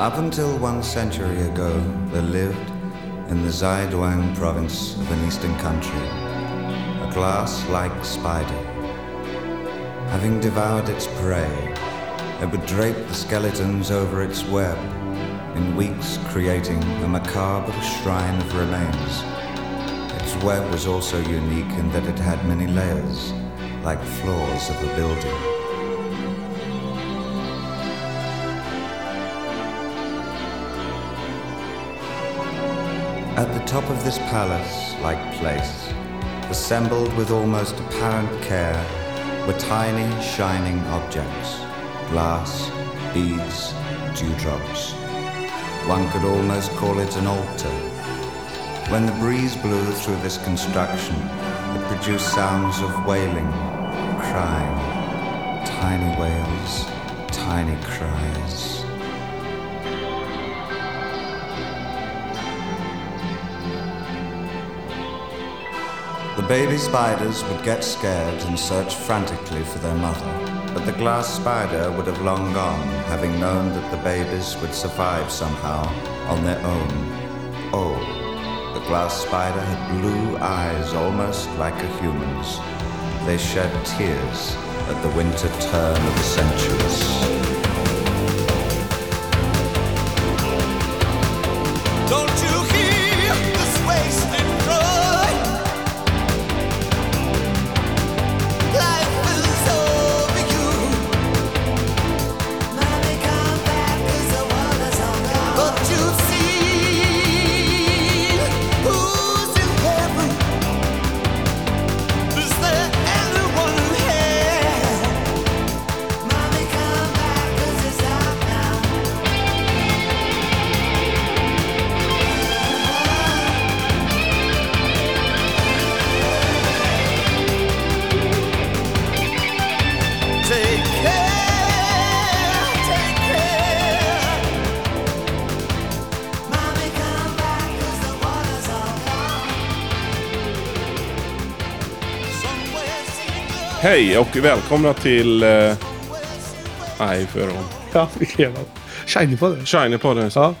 Up until one century ago, there lived in the Zaiduang province of an eastern country a glass like spider. Having devoured its prey, it would drape the skeletons over its web, in weeks creating a macabre shrine of remains. Its web was also unique in that it had many layers, like floors of a building. At the top of this palace-like place, assembled with almost apparent care, were tiny, shining objects, glass, beads, dewdrops. One could almost call it an altar. When the breeze blew through this construction, it produced sounds of wailing, crying, tiny wails, tiny cries. Baby spiders would get scared and search frantically for their mother, but the glass spider would have long gone, having known that the babies would survive somehow on their own. Oh, the glass spider had blue eyes almost like a human's. They shed tears at the winter turn of the centuries. Hej och välkomna till... Eh, nej, för om. Ja, vi kan göra Shiny på det. Shiny-podden. Ja.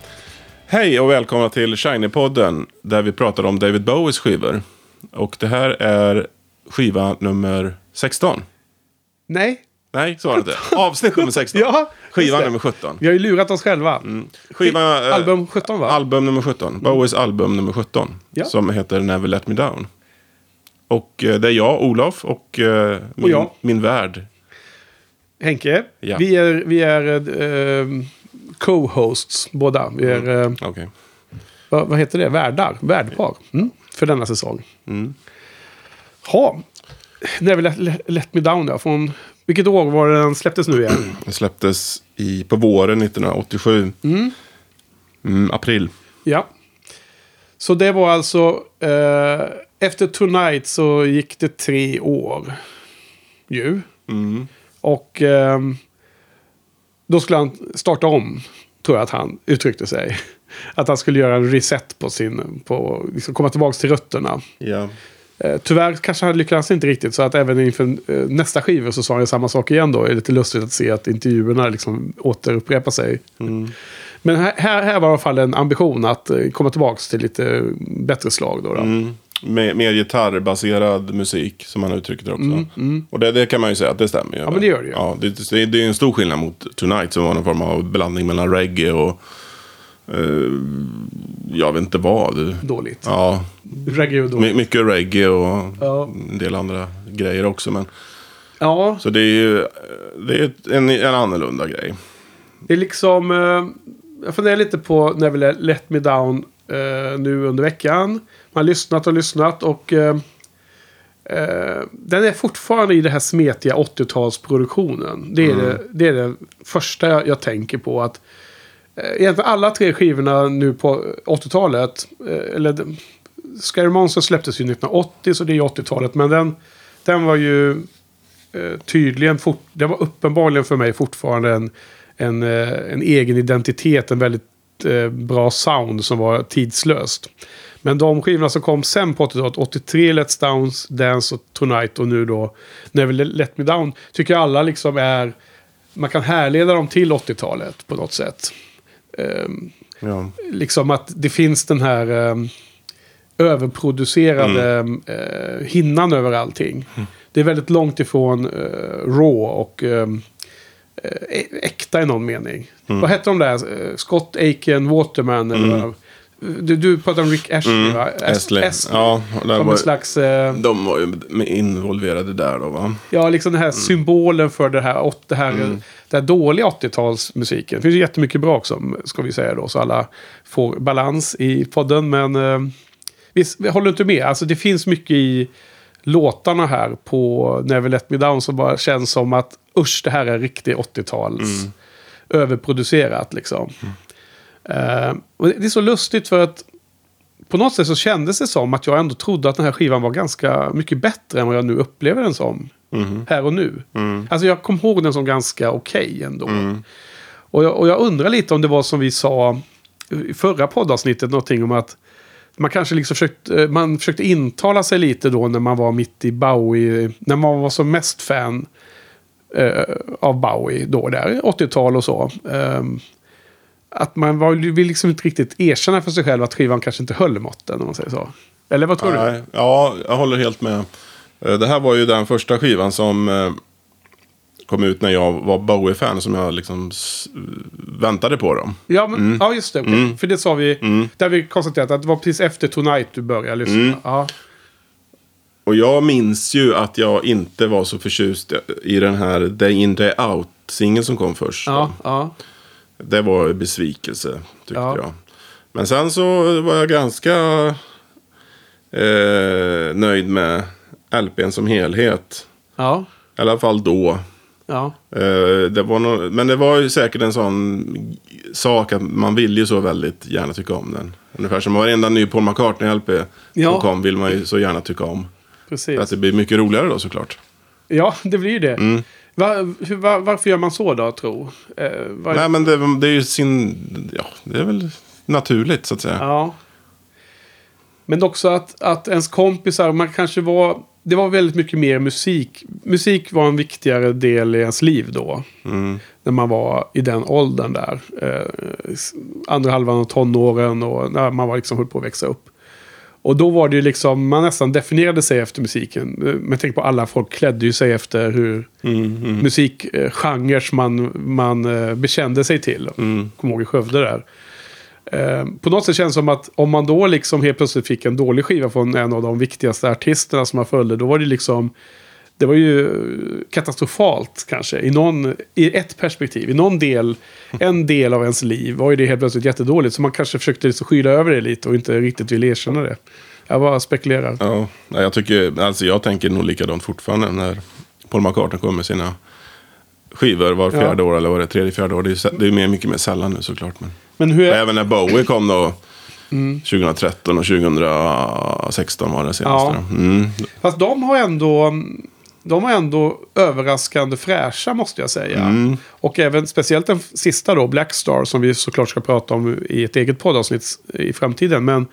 Hej och välkomna till Shiny-podden. Där vi pratar om David Bowies skivor. Och det här är skiva nummer 16. Nej. Nej, så var det inte. Avsnitt nummer 16. Ja, Skiva nummer 17. Vi har ju lurat oss själva. Skiva, eh, Album 17 va? Album nummer 17. Bowies album nummer 17. Ja. Som heter Never Let Me Down. Och eh, det är jag, Olof, och, eh, min, jag. min värd. Henke. Ja. Vi är, vi är eh, co-hosts båda. Vi är, eh, Okej. vad, vad heter det? Värdar. Värdpar. Mm. För denna säsong. Mm. Ha. Never let, let, let me down ja. Från, vilket år var det den släpptes nu igen? Det släpptes i, på våren 1987. Mm, april. Ja. Så det var alltså... Eh, efter Tonight så gick det tre år. Ju. Mm. Och ehm, då skulle han starta om. Tror jag att han uttryckte sig. Att han skulle göra en reset på sin... På, liksom komma tillbaka till rötterna. Eh, tyvärr kanske han lyckades inte riktigt. Så att även inför eh, nästa skiva så sa han samma sak igen då. Det är lite lustigt att se att intervjuerna liksom återupprepar sig. Men här, här, här var i alla fall en ambition att eh, komma tillbaka till lite bättre slag. Då, då. Mm. Mer, mer gitarrbaserad musik, som han uttryckte det också. Och det, det kan man ju säga att det stämmer ju. Ja, men det gör det ju. Ja, det, det, det är en stor skillnad mot Tonight, som var någon form av blandning mellan reggae och... eh, jag vet inte vad. Dåligt. Ja, Reggae och my, dåligt. mycket reggae och Ja. en del andra grejer också. Men, Ja, så det är ju det är en, en annorlunda grej. det är liksom... Eh, jag funderar lite på när vi Let Me Down nu under veckan. Man har lyssnat och lyssnat och... Eh, eh, den är fortfarande i det här smetiga 80-talsproduktionen. Det, är det, det är det första jag, tänker på. att eh, Egentligen alla tre skivorna nu på 80-talet. Eh, eller Scary Monster släpptes ju 1980 så det är 80-talet. Men den, den var ju eh, tydligen, fort, det var uppenbarligen för mig fortfarande en, en, eh, en egen identitet. En väldigt eh, bra sound som var tidslöst. Men de skivorna som kom sen på 80-talet, 83 Let's Downs, Dance och Tonight och nu då Never Let Me Down. Tycker jag alla liksom är, man kan härleda dem till 80-talet på något sätt. ehm, Ja. liksom att det finns den här ehm, överproducerade Mm. eh, hinnan över allting. Det är väldigt långt ifrån eh, raw och ä- äkta i någon mening. Mm. Vad hette de där? Eh, Scott Aiken Waterman? Eller vad? du, du pratade om Rick Ashley va? As- Mm. Astley. Astley. Ja, där Som var, en slags... Eh, de var ju involverade där då va? Ja, liksom den här symbolen för det här, det här, Mm. det här dåliga 80-talsmusiken. Det finns ju jättemycket bra också, ska vi säga då, så alla får balans i podden. Men eh, visst, vi håller inte med. Alltså det finns mycket i låtarna här på Never Let Me Down som bara känns som att usch, det här är riktigt 80-tals överproducerat liksom. Eh, och det är så lustigt för att på något sätt så kändes det som att jag ändå trodde att den här skivan var ganska mycket bättre än vad jag nu upplever den som. Här och nu. Alltså jag kom ihåg den som ganska okej ändå. Och, jag, och jag undrar lite om det var som vi sa i förra poddavsnittet, någonting om att man kanske liksom försökte, eh, man försökte intala sig lite då när man var mitt i Bowie, när man var som mest fan eh, av Bowie då där, 80-tal och så. Eh, att man var, vill liksom inte riktigt erkänna för sig själv att skivan kanske inte höll måtten, om man säger så. Eller vad tror du? Ja, jag håller helt med. Eh, det här var ju den första skivan som eh, kom ut när jag var Bowie-fan. Som jag liksom väntade på dem. Ja, men, ja just det. okej. Mm. För det sa vi, där vi konstaterat att det var precis efter Tonight du började lyssna. Mm. Och jag minns ju att jag inte var så förtjust i den här Day In Day Out-singeln som kom först. Ja, ja. Det var en besvikelse, tyckte Ja. jag. Men sen så var jag ganska eh, nöjd med LPn som helhet. Ja, I alla fall då. Ja. Eh, det var nå- men det var ju säkert en sån sak att man vill ju så väldigt gärna tycka om den. Ungefär som varenda ny Paul McCartney-LP Ja. som kom vill man ju så gärna tycka om. För Precis. att det blir mycket roligare då såklart. Ja, det blir ju det. Mm. Va, hur, va, varför gör man så då, tro? Eh, var, Nej men det, det är ju sin, ja det är väl naturligt så att säga. Ja. Men också att, att ens kompisar, man kanske var... Det var väldigt mycket mer musik. Musik var en viktigare del i ens liv då. Mm. När man var i den åldern där. Eh, andra halvan av tonåren och när man var liksom höll på att växa upp. Och då var det ju liksom, man nästan definierade sig efter musiken. Eh, Men tänk på alla folk klädde ju sig efter hur Mm, musikgenrer man, man eh, bekände sig till. Mm. Kommer ihåg i Skövde där. Eh, på något sätt känns det som att om man då liksom helt plötsligt fick en dålig skiva från en av de viktigaste artisterna som man följde, då var det liksom det var ju katastrofalt kanske. I, någon, I ett perspektiv. I någon del, en del av ens liv var ju det helt plötsligt jättedåligt. Så man kanske försökte liksom skyla över det lite och inte riktigt ville erkänna det. Jag bara spekulerar. Ja, jag tycker, alltså jag tänker nog likadant fortfarande när Paul McCartney kommer med sina skivor var fjärde år eller var det tredje, fjärde år. Det är, det är mer, mycket mer sällan nu såklart. Men. Men hur Och även när Bowie kom då. Mm. 2013 och 2016 var det senaste. Ja. Mm. Fast de har ändå... De var ändå överraskande fräscha måste jag säga. Mm. Och även speciellt den sista då, Blackstar, som vi såklart ska prata om i ett eget poddavsnitt i framtiden. Men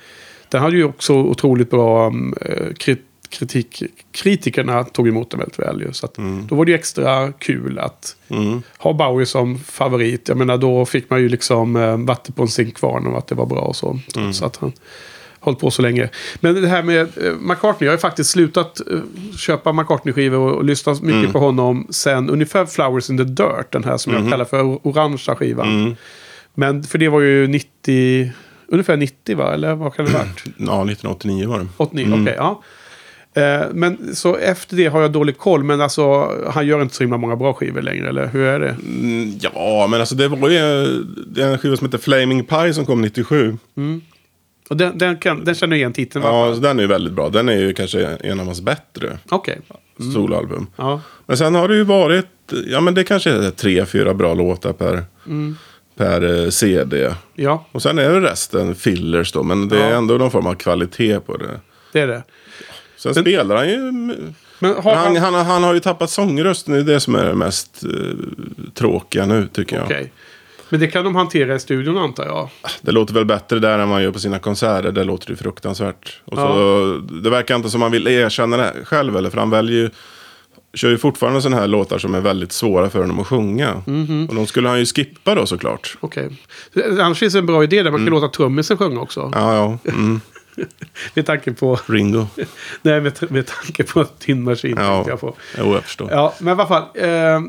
den hade ju också otroligt bra um, eh, krit- kritik. Kritikerna tog emot den väldigt väl ju. Så att Då var det extra kul att Mm. ha Bowie som favorit. Jag menar då fick man ju liksom eh, vatten på en zinkkvarn och att det var bra och så. Trots att han hållit på så länge. Men det här med eh, McCartney. Jag har faktiskt slutat eh, köpa McCartney-skivor och, och lyssna mycket på honom sen ungefär Flowers in the Dirt. Den här som jag kallar för or- orangea skivan. Men för det var ju 90... Ungefär 90 va? Eller vad kan det ha varit? Ja, 1989 var det. 89, okej. ja. Eh, Men så efter det har jag dålig koll. Men alltså han gör inte så himla många bra skivor längre. Eller hur är det? Mm, ja, men alltså det var ju det är en skiva som heter Flaming Pie som kom 97. Och den, den, kan, den känner jag igen titeln. Ja, så den är ju väldigt bra. Den är ju kanske en av hans bättre Okej. soloalbum. Ja. Men sen har det ju varit, ja men det kanske är tre, fyra bra låtar per, per eh, CD. ja, Och sen är det resten fillers då, men det är Ja. ändå någon form av kvalitet på det. det är det. Sen spelar han ju... Men har Han, han... han, han har ju tappat sångrösten, det är det som är det mest eh, tråkiga nu tycker jag. Okej. Men det kan de hantera i studion antar jag. Det låter väl bättre där än man gör på sina konserter. Där låter det fruktansvärt. Och så, Det verkar inte som han vill erkänna det själv. Eller, för han väljer ju kör ju fortfarande sådana här låtar som är väldigt svåra för honom att sjunga. Mhm. Och de skulle han ju skippa då såklart. Okej. Annars finns det en bra idé där man kan låta trummisen sjunga också. Mm. Ja, ja. Mm. Med tanke på... Ringo. Nej, med, med tanke på din maskin. Ja, Jag på. jo, jag förstår. Ja, men i alla fall. Eh,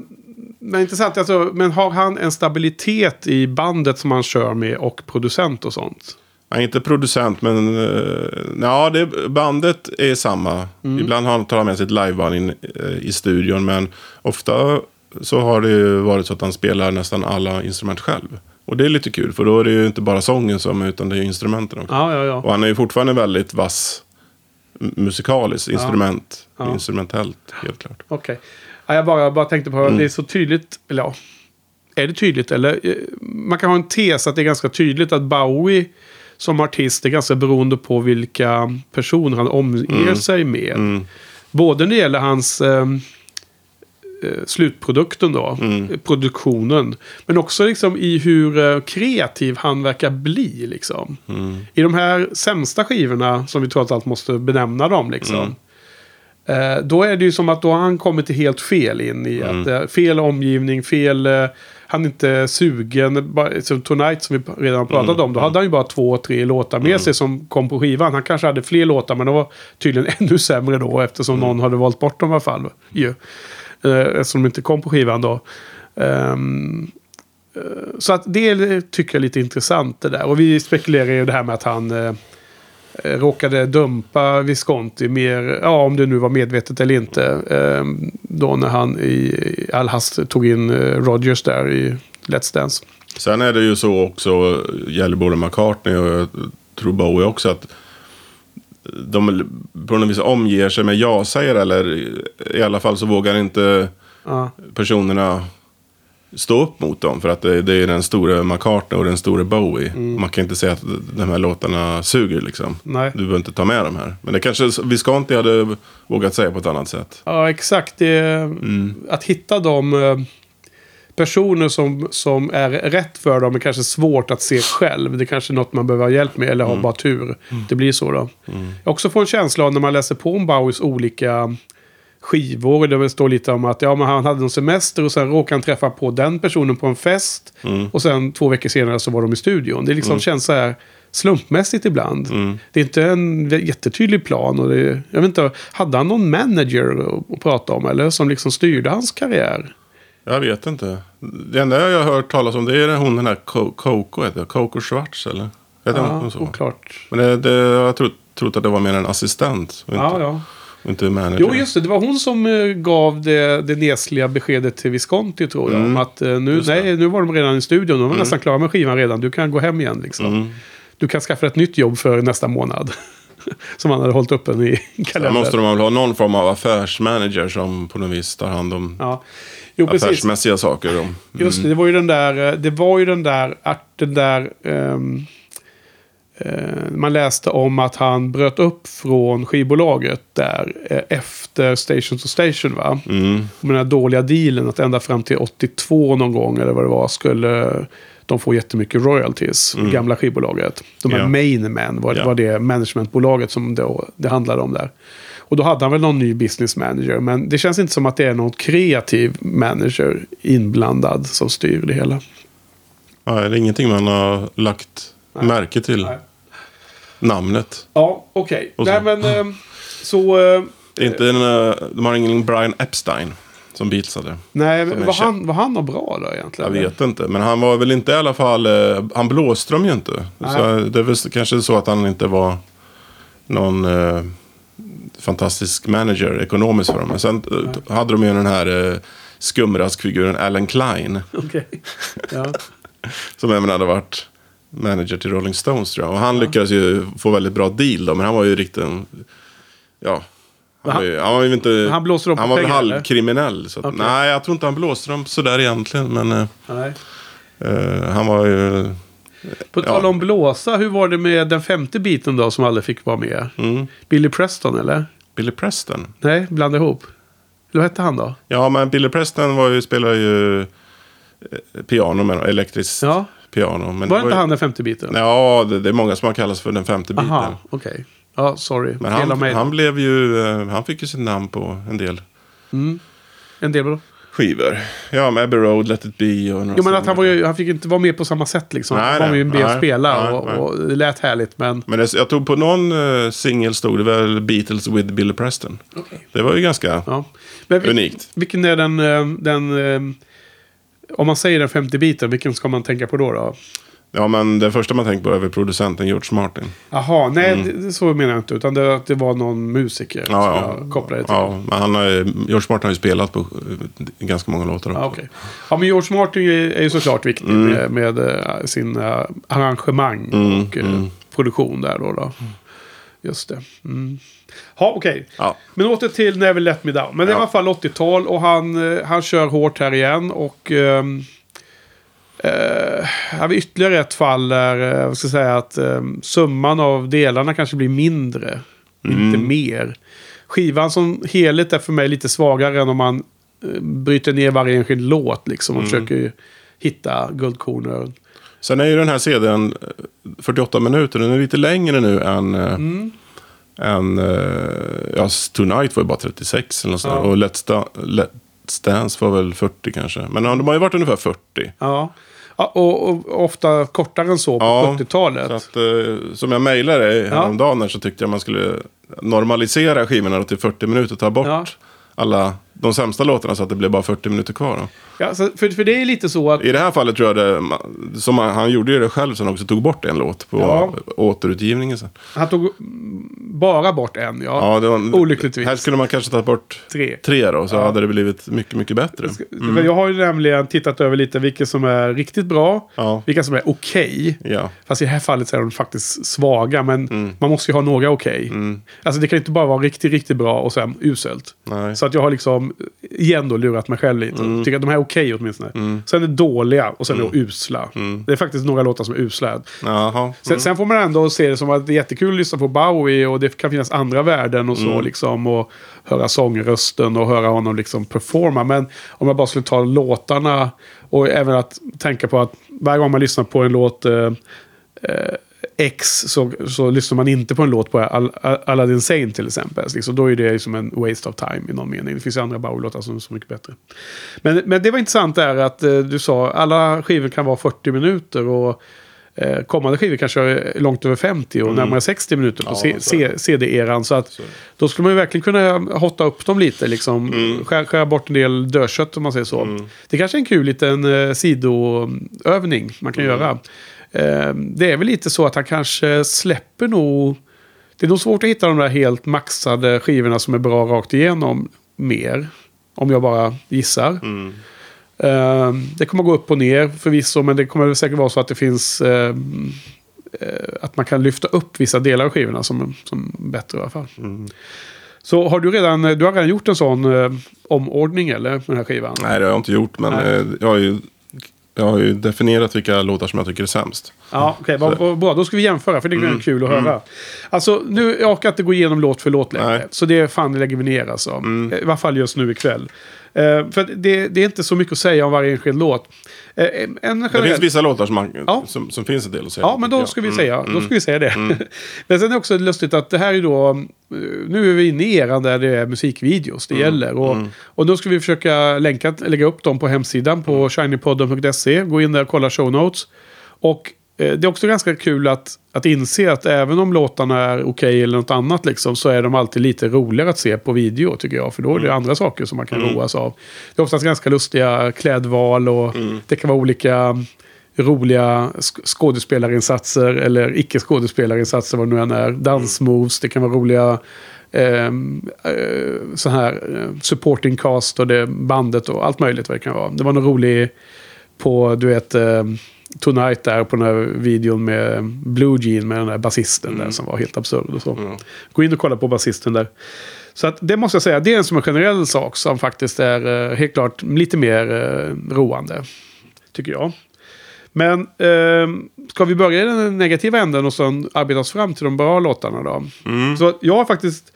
men intressant, alltså, men har han en stabilitet i bandet som han kör med och producent och sånt? Är inte producent, men uh, ja, det, bandet är samma. Mm. Ibland har han tar han med sitt liveband in eh, i studion, men ofta så har det ju varit så att han spelar nästan alla instrument själv. Och det är lite kul, för då är det ju inte bara sången som utan det är instrumenten också. Ja, ja, ja. Och han är ju fortfarande väldigt vass musikaliskt, instrument, instrumentellt, helt klart. Okej. Ja, jag bara, bara tänkte på Mm. det är så tydligt. Eller ja, är det tydligt? Eller, eh, man kan ha en tes att det är ganska tydligt att Bowie som artist är ganska beroende på vilka personer han omger Mm. sig med. Både när det gäller hans eh, slutprodukten då, Mm. eh, produktionen. Men också liksom i hur eh, kreativ han verkar bli. Liksom. Mm. I de här sämsta skivorna, som vi trots allt måste benämna dem, liksom. Mm. Eh, då är det ju som att då har han kommit helt fel in i att Mm. eh, fel omgivning, fel... Eh, han är inte sugen. Som Tonight som vi redan pratat Mm. om. Då hade han ju bara två, tre låtar med sig som kom på skivan. Han kanske hade fler låtar men de var tydligen ännu sämre då eftersom Mm. någon hade valt bort dem i alla fall. Ju. Eh, eftersom de inte kom på skivan då. Ehm, eh, så att det tycker jag är lite intressant det där. Och vi spekulerar ju det här med att han eh, eh, råkade dumpa Visconti mer, ja om det nu var medvetet eller inte. Eh, då när han i, all hast tog in eh, Rogers där i Let's Dance. Sen är det ju så också, gäller både McCartney och jag tror Bowie också, att de på något vis omger sig med ja-sägare. Eller i alla fall så vågar inte Ja, personerna stå upp mot dem. För att det, det är den stora McCartney och den stora Bowie. Man kan inte säga att de här låtarna suger liksom. nej. Du behöver inte ta med dem här. Men det kanske Visconti hade vågat säga på ett annat sätt. Ja, exakt. Det, Att hitta de eh, personer som, som är rätt för dem är kanske svårt att se själv. Det är kanske är något man behöver ha hjälp med eller ha bara tur. Det blir så då. Jag också får en känsla av när man läser på om Bowies olika skivor. Där det står lite om att ja, men han hade en semester och sen råkade han träffa på den personen på en fest. Och sen två veckor senare så var de i studion. Det liksom känns så här slumpmässigt ibland. Det är inte en jättetydlig plan. Och det, jag vet inte, hade han någon manager att prata om? Eller som liksom styrde hans karriär? Jag vet inte. Det enda jag har hört talas om det är hon den här Co- Coco, heter? Coco Schwartz eller? Heter Ja, hon så? oklart. Men det, det, jag trodde, trodde att det var mer en assistent. Och inte, Ja, ja. Och inte manager. Jo, just det. Det var hon som eh, gav det, det nesliga beskedet till Visconti, tror jag. Om att eh, nu, nej, nu var de redan i studion. De var nästan klara med skivan redan. Du kan gå hem igen, liksom. Mm. Du kan skaffa ett nytt jobb för nästa månad. som han hade hållit öppen i Då kalendern. måste de väl ha någon form av affärsmanager som på något vis tar hand om Ja. Jo, precis. affärsmässiga saker. Då. Just det, det var ju den där, eh, det var ju den där, den där, ehm, eh, man läste om att han bröt upp från skivbolaget där eh, efter Station to Station va? Mm. Med den här dåliga dealen att ända fram till 82 någon gång eller vad det var skulle de få jättemycket royalties, gamla skivbolaget. De här Mm. Ja. Main Men var, Ja. var det managementbolaget som då, det handlade om där. Och då hade han väl någon ny business manager. Men det känns inte som att det är någon kreativ manager inblandad som styr det hela. Ja, det är ingenting man har lagt märke till. Nej. Namnet. Ja, okej. Och Nej, men eh, så... eh, Det är inte en, eh, de har ingen Brian Epstein som Beatles hade. nej, var han, var han bra då Jag egentligen? vet inte. Men han var väl inte i alla fall... eh, Han blåste dem ju inte. Så det är väl kanske så att han inte var någon eh, fantastisk manager ekonomiskt för dem. Men sen eh, hade de ju den här eh, skumraskfiguren Alan Klein. Okej. Ja. Som även hade varit manager till Rolling Stones tror jag. Och han lyckades ju få väldigt bra deal då. Men han var ju riktigt... en- Ja. Han var ju, han var ju inte... han blåste dem på Han var väl halvkriminell. Så att, Okej. Nej, jag tror inte han blåste dem sådär egentligen. Men eh, eh, han var ju... På tal om blåsa, hur var det med den femte biten då som aldrig fick vara med? Mm, Billy Preston eller? Billy Preston. Nej, blanda ihop. Eller vad hette han då? Ja, men Billy Preston var ju, spelade ju eh, piano, men elektriskt Ja. piano. Men Var det inte ju- han den femte biten? Ja, det, det är många som har kallats för den femte biten. Aha, okej. Ja, sorry. Men han, han blev ju, eh, han fick ju sitt namn på en del. Mm. En del då? Skivor. Ja, med Abbey Road, Let It Be och några Jo, men att han, var ju, han fick inte vara med på samma sätt liksom. Nej, han var ju med och nej, spela nej, och, det lät härligt. Men Men det, jag tog på någon uh, singel stod det väl Beatles with Billy Preston. Det var ju ganska Ja. Men unikt. Vilken är den... eh, den eh, om man säger den 50-biten, vilken ska man tänka på då? då? Ja, men det första man tänker på är väl producenten George Martin. Jaha, nej det, det, så menar jag inte. Utan det, att det var någon musiker som Mm. Ja, ja. jag kopplade till. Ja, men han har, George Martin har ju spelat på ganska många låtar. Ja, okej. ja, men George Martin är, ju såklart viktig Mm. med, med eh, sin eh, arrangemang och eh, produktion där då. då. Just det. Mm. Ja, okej. Ja. Men åter till Never Let Me Down. Men det är i Ja. alla fall 80-tal och han, han kör hårt här igen. Och ehm, eh, har vi ytterligare ett fall där, eh, vad ska jag säga, att eh, summan av delarna kanske blir mindre. Inte mer. Skivan som helhet är för mig lite svagare än om man eh, bryter ner varje enskild låt liksom och försöker hitta guldkornen. Sen är ju den här CDn eh, 48 minuter. Den är lite längre nu än... Mm. än ja, Tonight var ju bara 36 eller något sånt. Ja. Och Let's, da- Let's Dance var väl 40 kanske. Men de har ju varit ungefär 40. Ja. Ja och, och ofta kortare än så på Ja, 70-talet. Så att, eh, som jag mejlade häromdagen här så tyckte jag man skulle normalisera skivorna till 40 minuter. Ta bort Ja. alla de sämsta låtarna så att det blev bara 40 minuter kvar. Då. Ja, så, för, för det är lite så att... I det här fallet tror jag det, som han, han gjorde ju det själv sen också, tog bort en låt på Ja. återutgivningen sen. Han tog mm, bara bort en, ja. Ja, det var, Olyckligtvis. Här skulle man kanske tagit bort Tre. tre då, så hade det blivit mycket, mycket bättre. För Jag har ju nämligen tittat över lite vilka som är riktigt bra, Ja. vilka som är okej. Ja. Fast i det här fallet så är de faktiskt svaga, men Mm. man måste ju ha några okej. Alltså det kan inte bara vara riktigt, riktigt bra och sen uselt. Nej. Så att jag har liksom, igen då, lurat mig själv lite. Mm. Tycker att de här okej åtminstone. Sen är det dåliga och sen är det usla. Mm. Det är faktiskt några låtar som är usla. Jaha. Sen, sen får man ändå se det som att det är jättekul att lyssna på Bowie och det kan finnas andra värden och så Mm. liksom. Och höra sångrösten och höra honom liksom performa. Men om jag bara skulle ta låtarna och även att tänka på att varje gång man lyssnar på en låt eh, eh, X så, så lyssnar man inte på en låt på Al Al Aladdin Sane till exempel. Liksom, då är det som en waste of time i någon mening. Det finns andra Bowie-låtar som är så mycket bättre. Men, men det var intressant där att eh, du sa alla skivor kan vara 40 minuter och eh, kommande skivor kanske är långt över 50 och närmare 60 minuter på Mm. Ja, så CD-eran. Så att då skulle man ju verkligen kunna hotta upp dem lite. Liksom, Mm. skära, bort en del dödkött om man säger så. Det kanske är en kul liten eh, sidoövning man kan Mm. göra. Eh, det är väl lite så att han kanske släpper nog... Det är nog svårt att hitta de där helt maxade skivorna som är bra rakt igenom mer. Om jag bara gissar. Mm. Det kommer gå upp och ner förvisso, men det kommer säkert vara så att det finns... eh, att man kan lyfta upp vissa delar av skivorna som, som bättre i alla fall. Så har du redan, du har redan gjort en sån eh, omordning eller? Med den här skivan? Nej, det har jag inte gjort, men eh, jag, har ju, jag har ju definierat vilka låtar som jag tycker är sämst. Ja, okej. vad bra. Då ska vi jämföra, för det är Mm. kul att höra. Alltså, nu, jag orkar inte gå igenom låt för låt längre. Nej. Mm. Så det fan lägger vi ner alltså. I alla fall just nu ikväll. Uh, för det, det är inte så mycket att säga om varje enskild låt. Eh, en Det generell- finns vissa låtar som, man, Ja. som, som finns en del att säga Ja, men då ska vi Mm, säga, då mm. ska vi säga det. men sen är det också lustigt att det här är då... eh, Nu är vi inne i eran där det är musikvideos Mm, det gäller. Och, och då ska vi försöka länka, lägga upp dem på hemsidan på Mm. shinypodden.se. Gå in där och kolla show notes. Och eh, det är också ganska kul att, att inse att även om låtarna är okej eller något annat liksom, så är de alltid lite roligare att se på video tycker jag. För då är det andra saker som man kan roas av. Det är oftast ganska lustiga klädval och det kan vara olika roliga sk- skådespelarinsatser eller icke skådespelarinsatser vad det nu än är. Dansmoves, det kan vara roliga ehm, eh, så här eh, supporting cast och det bandet och allt möjligt vad det kan vara. Det var någon rolig på, du vet, eh, Tonight där på den här videon med Blue Jean med den där basisten där som var helt absurd och så. Gå in och kolla på basisten där. Så att det måste jag säga, det är en som en generell sak som faktiskt är eh, helt klart lite mer eh, roande. Tycker jag. Men eh, ska vi börja i den negativa änden och sen arbeta oss fram till de bra låtarna då? Så att jag har faktiskt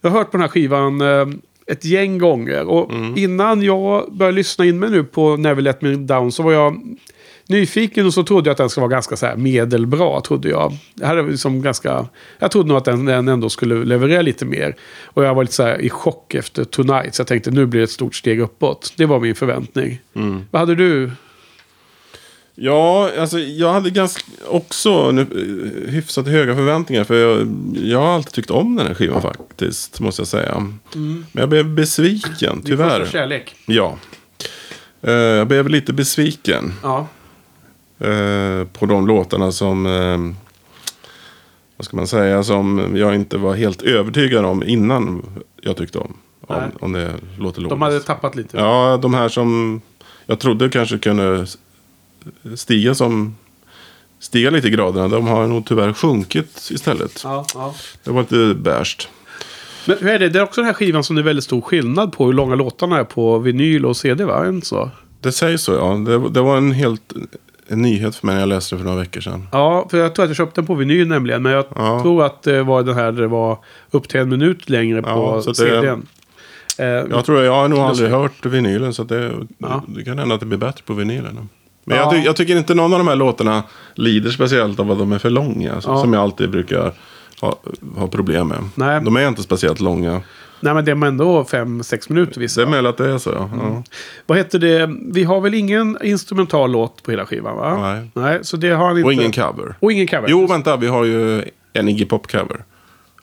jag har hört på den här skivan eh, ett gäng gånger. Och Mm. innan jag började lyssna in mig nu på Never Let Me Down så var jag nyfiken och så trodde jag att den skulle vara ganska så här medelbra. Trodde jag. Jag, hade liksom ganska, jag trodde nog att den, den ändå skulle leverera lite mer. Och jag var lite så här i chock efter Tonight. Så jag tänkte nu blir det ett stort steg uppåt. Det var min förväntning. Mm. Vad hade du? Ja, alltså jag hade ganska också nu, eh, hyfsat höga förväntningar. För jag, jag har alltid tyckt om den här skivan faktiskt, måste jag säga. Men jag blev besviken, Din första tyvärr. kärlek. Ja. Eh, jag blev lite besviken Ja. Eh, på de låtarna som... Eh, vad ska man säga? Som jag inte var helt övertygad om innan jag tyckte om. Om, om det låter logiskt. De hade tappat lite. Ja, de här som jag trodde kanske kunde stiga som stiga lite i graderna. De har nog tyvärr sjunkit istället. Ja, ja. Det var lite bärst. Men hur är det? Det är också den här skivan som det är väldigt stor skillnad på hur långa låtarna är på vinyl och CD, va? Inte så? Det sägs så ja. Det, det var en helt en nyhet för mig när jag läste det för några veckor sedan. Ja, för jag tror att jag köpte den på vinyl nämligen. Men jag Ja. tror att det var den här där det var upp till en minut längre på Ja, CDn. Eh, Jag tror jag har nog aldrig hört vinylen så det, Ja. det kan hända att det blir bättre på vinylen. Men Ja. jag, ty, jag tycker inte någon av de här låtarna lider speciellt av att de är för långa. Ja. Som jag alltid brukar ha, ha problem med. Nej. De är inte speciellt långa. Nej, men det är ändå fem, sex minuter vissa. Det är möjligt att det är så ja. Mm. Vad heter det? Vi har väl ingen instrumental låt på hela skivan, va? Nej. Nej, så det har han inte. Och ingen cover. Och ingen cover. Jo, vänta, vi har ju en Iggy Pop-cover.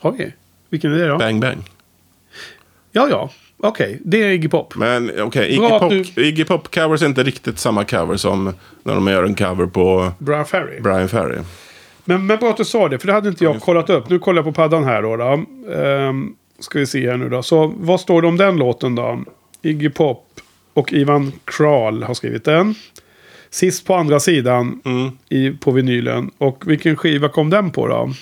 Har vi? Vilken är det då? Bang Bang. Ja, ja. Okej, det är Iggy Pop. Men okej, Iggy, Bra att Pop, du- Iggy Pop-covers är inte riktigt samma cover som när de gör en cover på Brian Ferry. Brian Ferry. Men, men bra att du sa det, för det hade inte jag kollat upp. Nu kollar jag på paddan här då. då. Ehm, ska vi se här nu då. Så vad står det om den låten då? Iggy Pop och Ivan Kral har skrivit den. Sist på andra sidan Mm. i, på vinylen. Och vilken skiva kom den på då?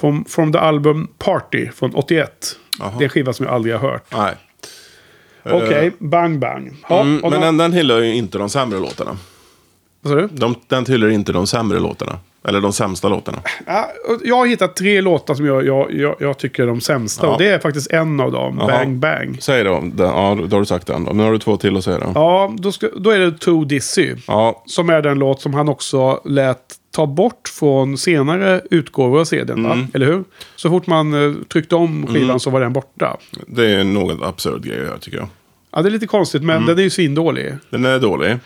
From, from the album Party från 81. Jaha. Det är en skiva som jag aldrig har hört. Nej. Okej, Bang Bang. Ja, Mm, men då- den, den tillhör ju inte de sämre låtarna. Vad sa du? De, den tillhör inte de sämre låtarna. Eller de sämsta låtarna. Jag har hittat tre låtar som jag, jag, jag, jag tycker är de sämsta. Ja. Och det är faktiskt en av dem. Jaha. Bang Bang. Säg då. Den, ja, då har du sagt den. Nu har du två till att säga då. Ja, då, ska, då är det Too Dizzy. Ja, Som är den låt som han också lät ta bort från senare utgåvor av CDn. Mm. Eller hur? Så fort man eh, tryckte om skivan så var den borta. det är något absurd grej här tycker jag. Ja, det är lite konstigt, men Mm. den är ju svindålig. Den är dålig.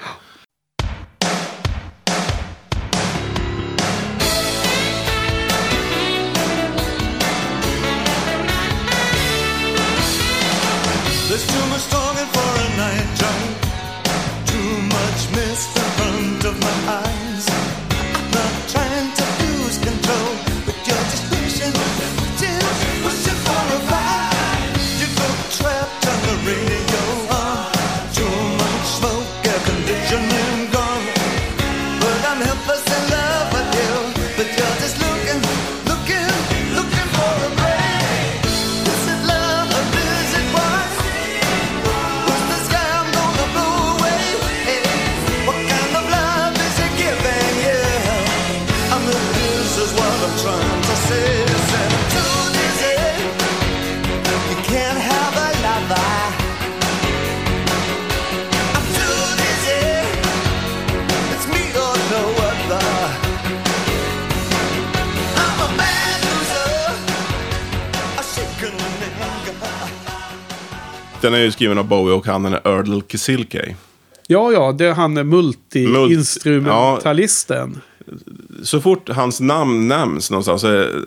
Den är ju skriven av Bowie och han är Erdl Kisilke. Ja, ja, det är han multi-instrumentalisten. Så fort hans namn nämns någonstans är,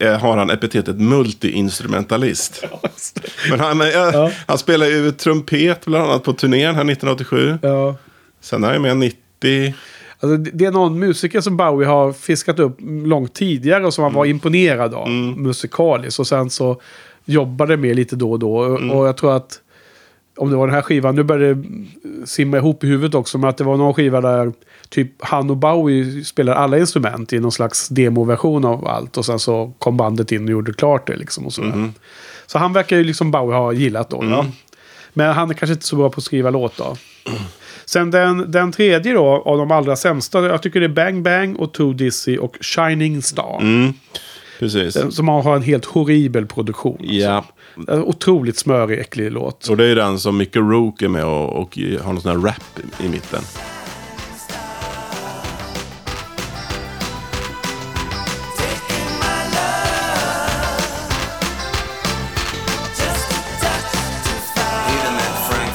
är, har han epitetet multi-instrumentalist. Men han, är, Ja. han spelar ju trumpet bland annat på turnén här 1987. Ja. Sen är han med 90. Alltså, det är någon musiker som Bowie har fiskat upp långt tidigare och som han var imponerad av musikaliskt. Och sen så jobbade med lite då och då. Och- Och jag tror att om det var den här skivan, nu börjar det simma ihop i huvudet också, men att det var någon skiva där typ han och Bowie spelar alla instrument i någon slags demoversion av allt. Och sen så kom bandet in och gjorde klart det liksom. Och sådär. Så han verkar ju liksom Bowie ha gillat då. Ja. Men han är kanske inte så bra på att skriva låt då. Sen den, den tredje då, av de allra sämsta, jag tycker det är Bang Bang och Too Dizzy och Shining Star. Precis. Den- Som har en helt horribel produktion. alltså. Ja. En otroligt smörig, äcklig låt. Och det är den som Mickey Rook är med och, och har någon sån här rap i, i mitten. Peter met Frank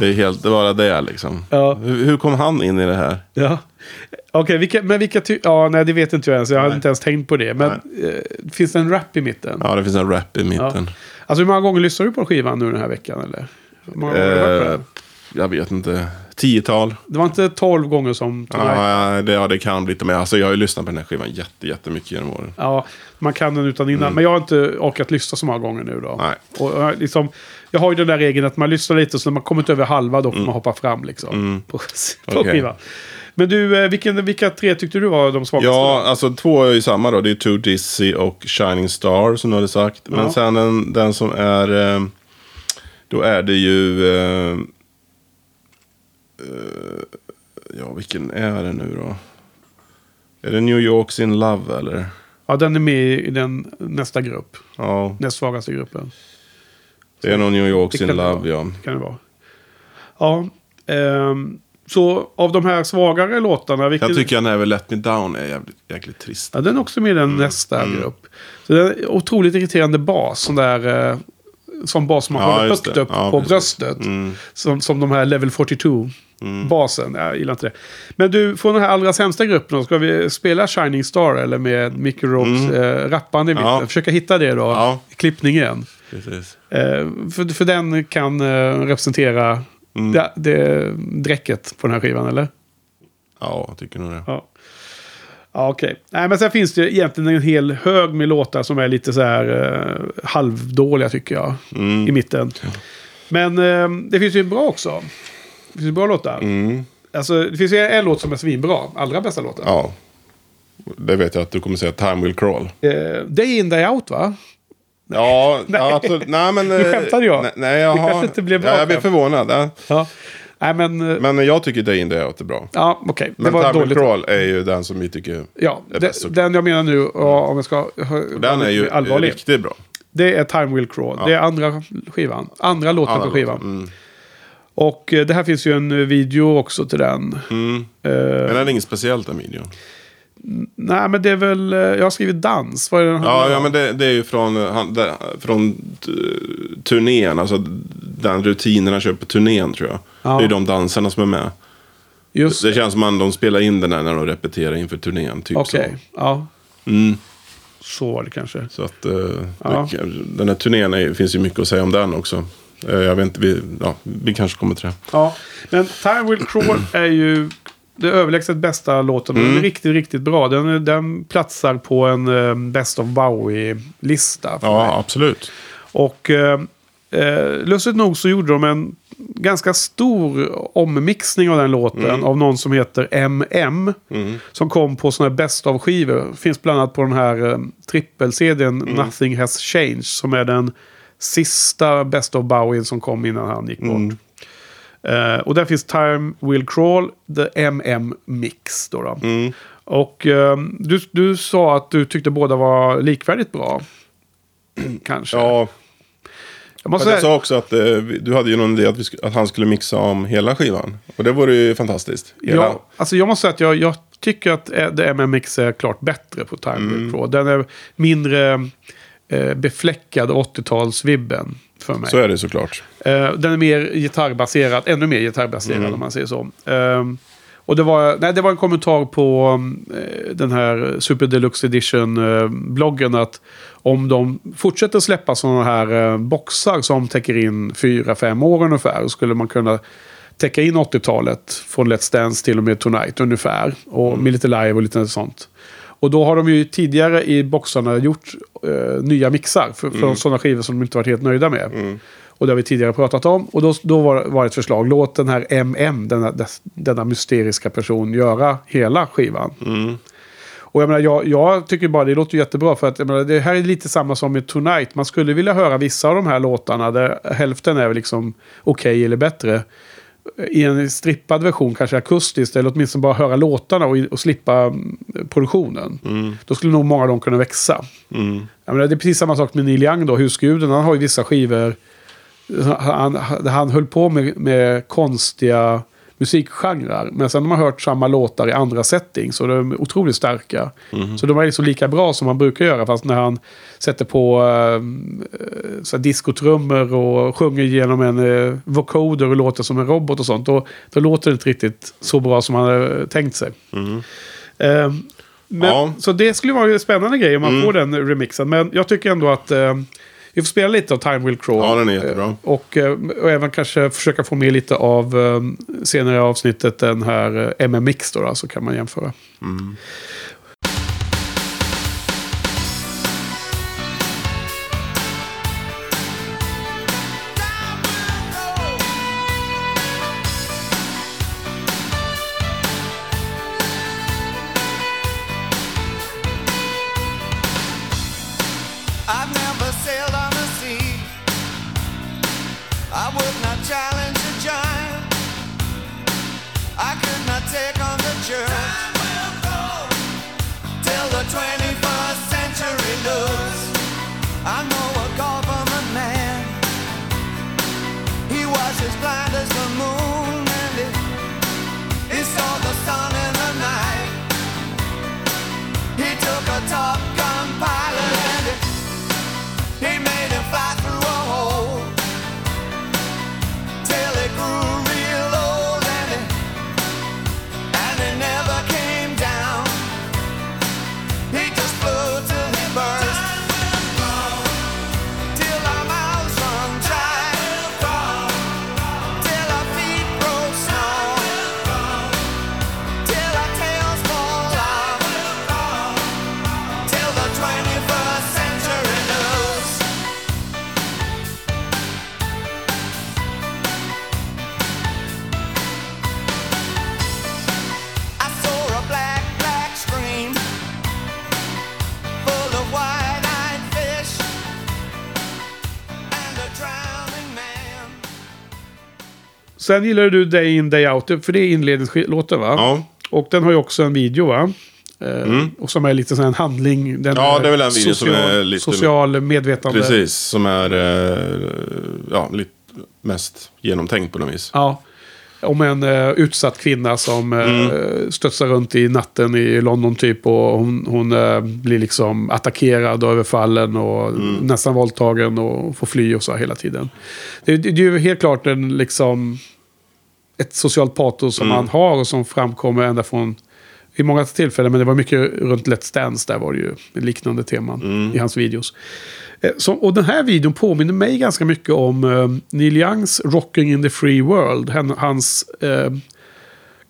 Det är helt, bara det liksom. Ja. Hur, hur kom han in i det här? Ja. Okej, vilka, men vilka ty- Ja, nej, det vet inte jag ens. Jag hade inte ens tänkt på det. Men eh, finns det en rap i mitten? Ja, det finns en rap i mitten. Alltså hur många gånger lyssnar du på skivan nu den här veckan? Eller? Hur många gånger har du hört på Eh, den? jag vet inte. Tiotal? Det var inte tolv gånger som Tonight? Ja, det, ja, det kan bli lite mer. Alltså, jag har ju lyssnat på den här skivan jätte, jättemycket genom åren. Ja, man kan den utan innan. Men jag har inte orkat lyssna så många gånger nu då. Mm. Nej. Och, och liksom, jag har ju den där regeln att man lyssnar lite så när man kommit över halva då får man hoppa fram liksom. På, på Mm. Okej. skivan. Men du, eh, vilken, vilka tre tyckte du var de svagaste? Ja, då? alltså två är ju samma då. Det är Too Dizzy och Shining Star som du hade sagt. Men Ja. sen den, den som är... Eh, då är det ju... Eh, ja, vilken är det nu då? Är det New York's in Love eller? Ja, den är med i den nästa grupp. Ja, Näst svagaste gruppen. det är nog New Det York's in det Love ja. Kan det vara. Ja. ehm, så av de här svagare låtarna, vilken... Jag tycker jag Never Let Me Down är jävligt, jäkligt trist. Ja, den är också med i den nästa grupp. Så det är otroligt irriterande bas. Sån där... Eh, som bas som man Ja, håller högt det. upp Ja, på precis. bröstet. Mm. Som, som de här Level 42. Basen. Jag gillar inte det. Men du, från den här allra sämsta gruppen ska vi spela Shining Star eller med Mickey Rogues eh, rappande i mitten? Ja. Försöka hitta det då Ja. i klippningen. Precis. Eh, för, för den kan eh, representera Mm. det, det dräcket på den här skivan, eller? Ja, jag tycker nog det. Ja. Ja, okej. Nej, men sen finns det egentligen en hel hög med låtar som är lite så här eh, halvdåliga tycker jag. Mm. I mitten. Men eh, det finns ju bra också. Det finns ju bra låtar. Mm. Alltså, det finns ju en låt som är svinbra. Allra bästa låten. Ja. Det vet jag att du kommer säga Time Will Crawl. Eh, Day In Day Out va? Ja, ja absolut. Nej, men... Nu skämtade jag. Nej, nej jag Det har... kanske inte blev bra ja, jag skämt. förvånad. Ja. Ja. Nej men... eh, Men jag tycker Day In Day Out är bra. Ja, okej. Det Men var Time. Crawl är ju den som vi tycker... Ja, är bäst den jag menar nu, ja, om jag ska... Den är ju allvarlig. riktigt bra. Det är Time Will Crawl. Det är andra skivan. Andra låten Andra på skivan. Mm. Och eh, det här finns ju en eh, video också till den. Mm. Eh, Men den är inget speciellt den videon. Nej, men det är väl... eh, jag har skrivit dans. Vad är den Ja, ja men det, det är ju från, eh, han, det, från t- turnén. Alltså den rutinen han kör på turnén tror jag. Ja. Det är de dansarna som är med. Just Det det. känns som att de spelar in den här när de repeterar inför turnén. Typ Okej, ja. så. Mm. Så var det kanske. Så att eh, Ja. den här turnén är, finns ju mycket att säga om den också. Eh, jag vet inte, vi, ja, vi kanske kommer till det. Ja, men Time Will Crawl är ju det överlägset bästa låten. Den Mm. är riktigt, riktigt bra. Den, den platsar på en eh, Best of Bowie-lista. för mig. Ja, absolut. Och eh, eh, lustigt nog så gjorde de en ganska stor ommixning av den låten. Mm. Av någon som heter MM. Som kom på sådana här Best of-skivor. Finns bland annat på den här eh, trippel-CDn Mm. Nothing Has Changed. Som är den sista Best of Bowie som kom innan han gick bort. Eh, och där finns Time Will Crawl, The MM Mix. Då då. Mm. Och eh, du, du sa att du tyckte båda var likvärdigt bra. Kanske. Ja, jag måste jag sa också att eh, du hade ju någon idé att, vi att han skulle mixa om hela skivan. Och det vore ju fantastiskt. Hela. ja, alltså jag måste säga att jag, jag tycker att eh, The MM Mix är klart bättre på Time Mm. Will Crawl. Den är mindre eh, befläckad 80-talsvibben för mig. Så är det såklart. Eh, den är mer gitarrbaserad, ännu mer gitarrbaserad Mm. om man säger så. Ehm, och det var, nej, det var en kommentar på eh, den här Super Deluxe Edition-bloggen att om de fortsätter släppa sådana här eh, boxar som täcker in fyra fem år ungefär, skulle man kunna täcka in 80-talet från Let's Dance till och med Tonight ungefär. Och Mm. med lite live och lite sånt. Och då har de ju tidigare i boxarna gjort eh, nya mixar för, för sådana skivor som de inte varit helt nöjda med. Och det har vi tidigare pratat om. Och då, då var, var ett förslag, låt den här MM, denna, denna mysteriska person, göra hela skivan. Och jag, menar, jag, jag tycker bara det låter jättebra för att menar, det här är lite samma som med Tonight. Man skulle vilja höra vissa av de här låtarna där hälften är liksom okej eller bättre. I en strippad version, kanske akustiskt, eller åtminstone bara höra låtarna och, och slippa mm, produktionen. Då skulle nog många av dem kunna växa. Jag menar, det är precis samma sak med Neil Young då, husguden. Han har ju vissa skivor han, han höll på med, med konstiga musikgenrer. Men sen har man hört samma låtar i andra settings. Så de är otroligt starka. Så de är liksom lika bra som man brukar göra. Fast när han sätter på så här diskotrummor och sjunger genom en äh, vocoder och låter som en robot och sånt. Då, då låter det inte riktigt så bra som man hade tänkt sig. Eh, men, Ja. Så det skulle vara en spännande grej om man får den remixen. Men jag tycker ändå att eh, vi får spela lite av Time Will Crawl. Ja, den är jättebra. Eh, Och, eh, och även kanske försöka få med lite av eh, senare i avsnittet den här MMX då, så kan man jämföra. I've Sen gillar du Day In Day Out, för det är inledningslåten va? Ja. Och den har ju också en video va? Eh, Och som är lite sån här en handling. Den Ja, det är väl en video som är lite- Social medvetande. Precis, som är eh, ja, lite mest genomtänkt på något vis. Ja. Om en eh, utsatt kvinna som uh, studsar runt i natten i London typ. Och hon, hon eh, blir liksom attackerad och överfallen och nästan våldtagen och får fly och så hela tiden. Det, det, det är ju helt klart en liksom ett socialt patos som han har och som framkommer ända från i många tillfällen, men det var mycket runt Let's Dance, där var det ju liknande teman i hans videos. Eh, Så, och den här videon påminner mig ganska mycket om eh, Neil Youngs Rocking in the Free World. Han, hans eh,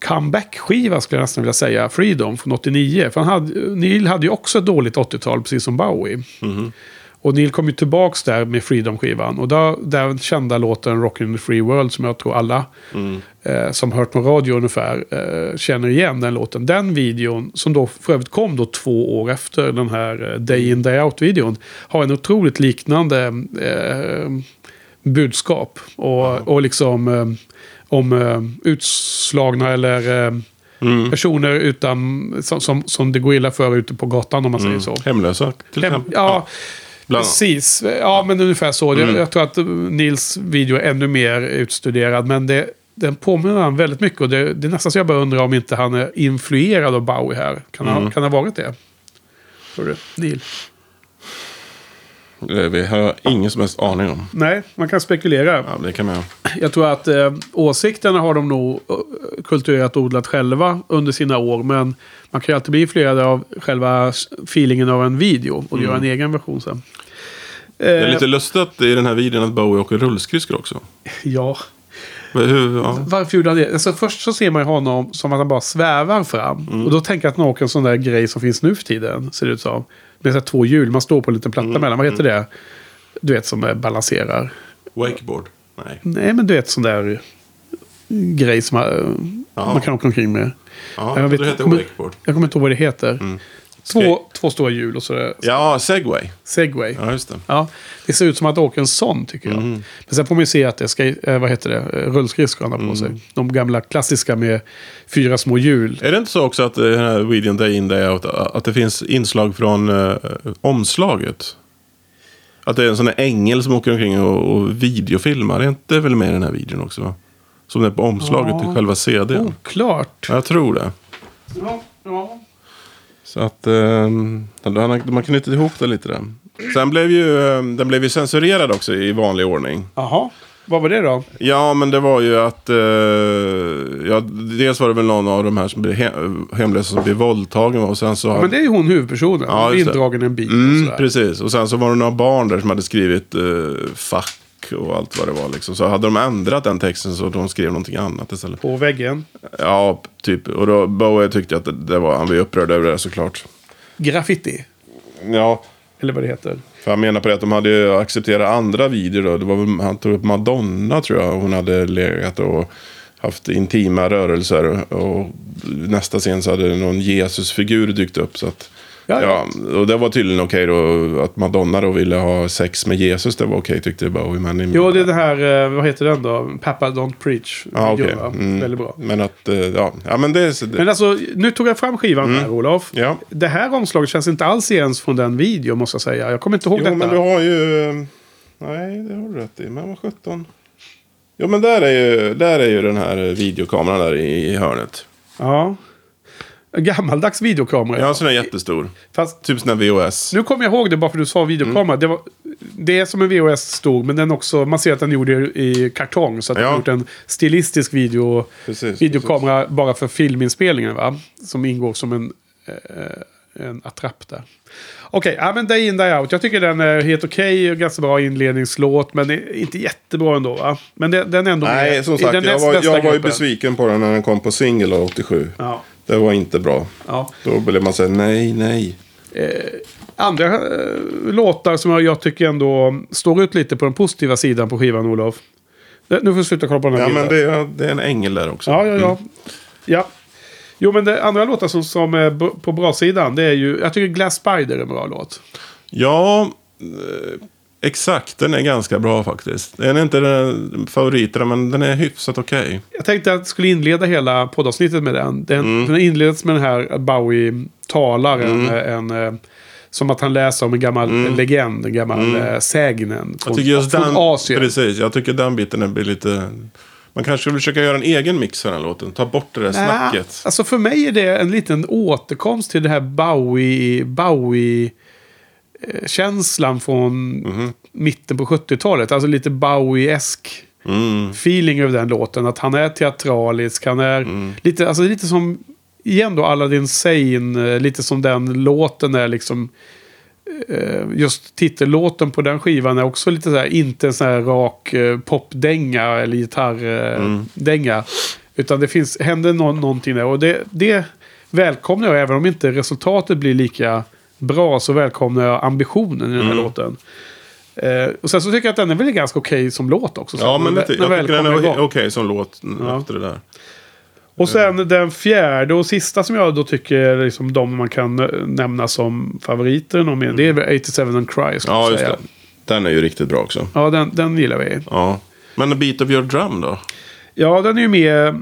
comeback-skiva skulle jag nästan vilja säga, Freedom från 89. För han hade, Neil hade ju också ett dåligt 80-tal, precis som Bowie. Och Neil kom ju tillbaks där med Freedom-skivan. Och där, den kända låten Rockin' in the Free World som jag tror alla eh, som hört på radio ungefär eh, känner igen den låten. Den videon, som då för övrigt kom då två år efter den här eh, Day In Day Out-videon, har en otroligt liknande eh, budskap. Och, och liksom eh, om eh, utslagna eller eh, personer utan, som, som, som det går illa för ute på gatan om man säger så. Hemlösa till Hem, exempel. ja, bland precis. Ja, men ungefär så. Jag, jag tror att eh, Nils video är ännu mer utstuderad. Men det, den påminner han väldigt mycket. Och det, det är nästan så jag bara undrar om inte han är influerad av Bowie här. Kan han kan ha varit det? Tror du, Neil? Det vi har ingen som helst aning om. Nej, man kan spekulera. Ja, det kan man. Jag tror att eh, åsikterna har de nog eh, kultiverat och odlat själva under sina år. Men man kan ju alltid bli influerad av själva feelingen av en video. Och göra en egen version sen. Det är Eh, lite lustigt i den här videon att Bowie åker rullskridskor också. Ja. Hur, ja. Varför gjorde han det? Alltså, först så ser man ju honom som att han bara svävar fram. Mm. Och då tänker jag att han åker en sån där grej som finns nu för tiden. Ser det ut som. Med så två hjul. Man står på en liten platta Mm. mellan. Vad heter det? Du vet som eh, balanserar. Wakeboard? Nej. Nej men du vet sån där grej som man, man kan åka omkring med. Ja, Jag vet- det heter wakeboard. Jag kommer inte ihåg vad det heter. Två, två stora hjul och så är det Ja, segway. segway. Ja, just det. Ja, det ser ut som att åka en sån tycker jag. Mm. Men sen får man ju se att det ska, eh, vad heter det, Eh, rullskridskor han har på Mm. sig. De gamla klassiska med fyra små hjul. Är det inte så också att eh, den här videon Day In Day Out, att det finns inslag från eh, omslaget? Att det är en sån här ängel som åker omkring och, och videofilmar. Är inte väl med i den här videon också? Va? Som det är på omslaget Ja. till själva CDn. Oklart. Ja, Jag tror det. Ja, ja. Så att eh, de har, knutit ihop det lite där. Sen blev ju, eh, den blev ju censurerad också i vanlig ordning. Jaha, vad var det då? Ja, men det var ju att... Eh, ja, dels var det väl någon av de här som blev he- hemlösa som blev våldtagen. Och sen så... Ja, men det är ju hon huvudpersonen. Ja, just det. indragen en bil och Mm, sådär. precis. Och sen så var det några barn där som hade skrivit eh, fuck och allt vad det var. Liksom. Så hade de ändrat den texten så de skrev någonting annat istället. På väggen. Ja, typ. Och då Bowie tyckte att det, det var... Han var upprörd över det såklart. Graffiti. Ja, Eller vad det heter. för han menar på det att de hade ju accepterat andra videor då. Det var väl, han tog upp Madonna tror jag. Hon hade legat och haft intima rörelser. Och nästa scen så hade någon Jesusfigur dykt upp. Så att, Ja, ja, och det var tydligen okej då. Att Madonna då ville ha sex med Jesus. Det var okej tyckte Bowie. Men Jo, det är det här, eh, vad heter den då? Pappa Don't Preach. Ja, va? Mm. Väldigt bra. Men att, eh, ja. ja men det så- Men alltså, nu tog jag fram skivan här, Olof. Mm. Ja. Det här omslaget känns inte alls igen från den videon, måste jag säga. Jag kommer inte ihåg Jo, detta. men du har ju... eh, Nej, det har du rätt i. Men vad sjutton. Jo, men där är ju, där är ju den här videokameran där i, i hörnet. Ja. En gammaldags videokamera. Ja, så den är jättestor. Fast Typ sån här VHS. nu kommer jag ihåg det bara för att du sa videokamera. Mm. Det, var, det är som en VHS stor, men den också, man ser att den gjorde i kartong. Så att Ja. den har gjort en stilistisk video, Precis, videokamera bara för filminspelningen. Va? Som ingår som en, eh, en attrapp där. Okej, ja, men Day In Day Out. Jag tycker den är helt okej och ganska bra inledningslåt. Men inte jättebra ändå va? Men den, den är ändå Nej, med som sagt, jag var, jag var ju besviken på den när den kom på singel 87. Ja, Det var inte bra. ja. Då blev man säga nej, nej. Andra eh, låtar som jag, tycker ändå står ut lite på den positiva sidan på skivan, Olof. Det- Nu får du sluta kolla på den här Ja, men bilden. det är, det är en ängel där också. Ja, ja, ja. Mm. ja. Jo, men det andra låtar som, som är på bra sidan, det är ju... Jag tycker Glass Spider är en bra låt. Ja, eh, exakt. Den är ganska bra faktiskt. Den är inte den favoriten, men den är hyfsat okej. Jag tänkte att jag skulle inleda hela poddavsnittet med den. Den, Mm. den inleds med den här Bowie talar en, en, eh, som att han läser om en gammal legend, en gammal mm. sägnen Jag från, tycker just från den, Asien. precis, jag tycker den biten blir lite... Man kanske skulle försöka göra en egen mix för den här låten. Ta bort det där snacket. alltså för mig är det en liten återkomst till det här Bowie, Bowie eh, känslan från Mhm. mitten på 70-talet. Alltså lite Bowie-esk Mm. feeling över den låten. Att han är teatralisk, han är Mm. lite, alltså lite som, igen då, Aladdin Sane, eh, lite som den låten är liksom. eh, Just titellåten på den skivan är också lite så här, inte en sån här rak eh, popdänga eller gitarrdänga. Utan det finns, händer nå- någonting där. Och det, det välkomnar jag, även om inte resultatet blir lika bra, så välkomnar jag ambitionen i den här låten. Eh, och sen så tycker jag att den är väl ganska okej som låt också. Så Ja, men lite, jag tycker den är okej som låt Ja. efter det där. Och sen den fjärde och sista som jag då tycker är liksom de man kan eh, nämna som favoriter. Någon mer. Det är väl 87 and Cry Ja, just säga. det. Den är ju riktigt bra också. Ja, den, den gillar vi. Ja. Men A Beat of Your Drum då? Ja, den är ju med eh,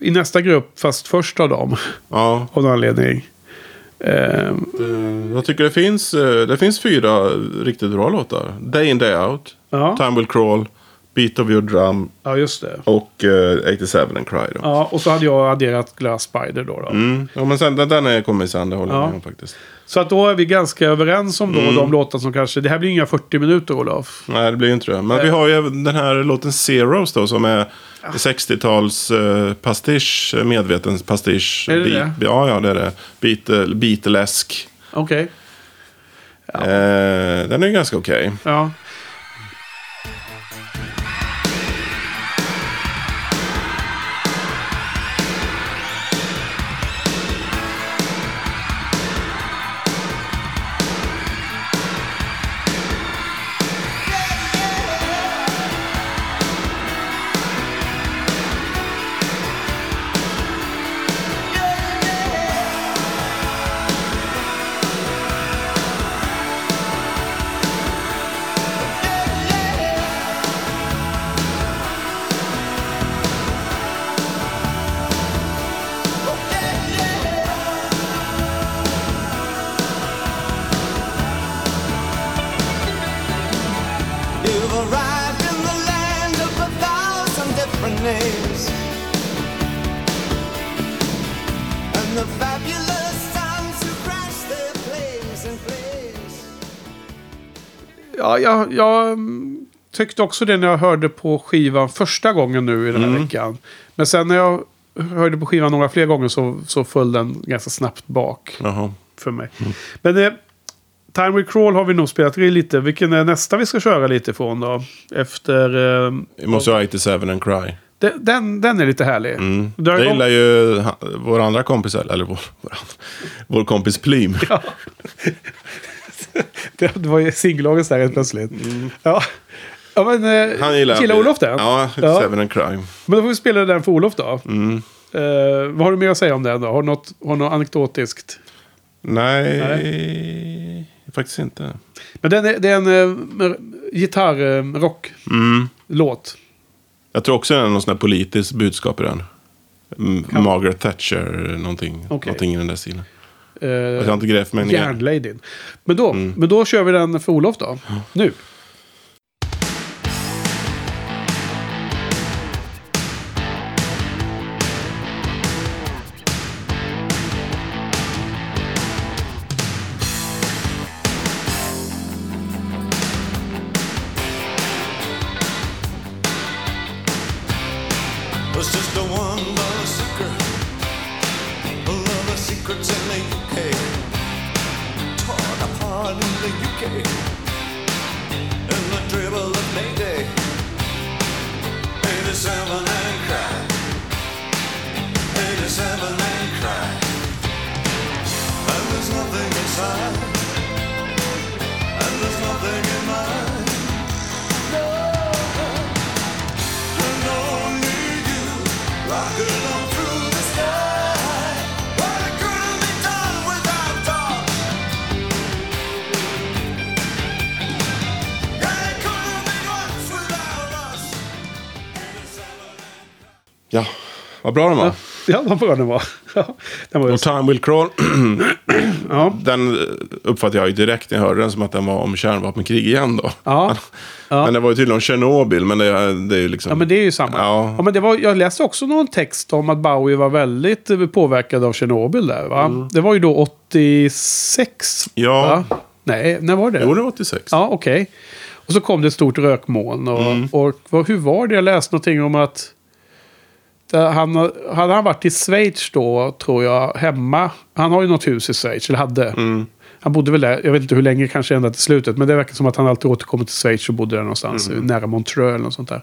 i nästa grupp, fast först av dem. Ja. Av någon anledning. Eh, Eh, Jag tycker det finns, eh, det finns fyra riktigt bra låtar. Day In Day Out, ja. Time Will Crawl, Beat of Your Drum ja, just det. och eh, 87 and Cry då. Ja, och så hade jag adderat Glass Spider då. då. Mm. Ja, men sen, den, den är kommit sen, det håller jag Ja. med om faktiskt. Så att då är vi ganska överens om då Mm. de låtar som kanske... Det här blir inga 40 minuter, Olof. Nej, det blir ju inte det. Men vi har ju den här låten Zeros då som är 60-tals eh, pastisch, eh, medveten pastisch. Är det det? Ja, ja, det är det. Beatle, Beatlesk. Okej. Eh, den är ju ganska okej. Ja. Ja, jag, jag mm, tyckte också det när jag hörde på skivan första gången nu i den här mm. veckan. Men sen när jag hörde på skivan några fler gånger så, så föll den ganska snabbt bak. Jaha. För mig. Mm. Men eh, Time We Crawl har vi nog spelat i lite. Vilken är nästa vi ska köra lite ifrån då? Efter... Eh, vi måste ha 87 and Cry den, den, den är lite härlig. Mm. Det igång- gillar ju vår andra kompis, eller vår, vår, vår kompis Plym. Det, det var ju singellagen där helt plötsligt. Ja. ja, men eh, Han gillar... gillar Olof den? Ja, 87 and Cry. Men då får vi spela den för Olof då. Mm. Eh, vad har du mer att säga om den då? Har du något, har något anekdotiskt? Nej, faktiskt inte. Men den är, det är en uh, gitarr-rock-låt. Mm. Jag tror också det är någon sån här politiskt budskap i den. M- Margaret Thatcher, någonting, Okej. någonting i den där stilen. Uh, Jag har inte grävt mig ner. Järnladyn. Men då, Mm. men då kör vi den för Olof då. Nu. Ja, vad bra den var. Den var Och Time Will Crawl, ja. den uppfattade jag ju direkt när jag hörde den som att den var om kärnvapenkrig igen då. Ja. Ja. Men det var ju tydligen om Tjernobyl, men det, är- det är ju liksom... ja, men det är ju samma. Ja. Ja. men det var, jag läste också någon text om att Bowie var väldigt eh, påverkad av Tjernobyl där. Va? Det var ju då 86. Mm. Ja. Va? Nej, när var det? Jo, det var 86. Ja, okej. Och så kom det ett stort rökmoln. Och, Mm. och vad, hur var det? Jag läste någonting om att han, hade han varit i Schweiz då, tror jag, hemma. Han har ju något hus i Schweiz, eller hade. Mm. Han bodde väl där, jag vet inte hur länge, kanske ända till slutet. Men det verkar som att han alltid återkommer till Schweiz och bodde där någonstans, Mm. nära Montreux eller något sånt där.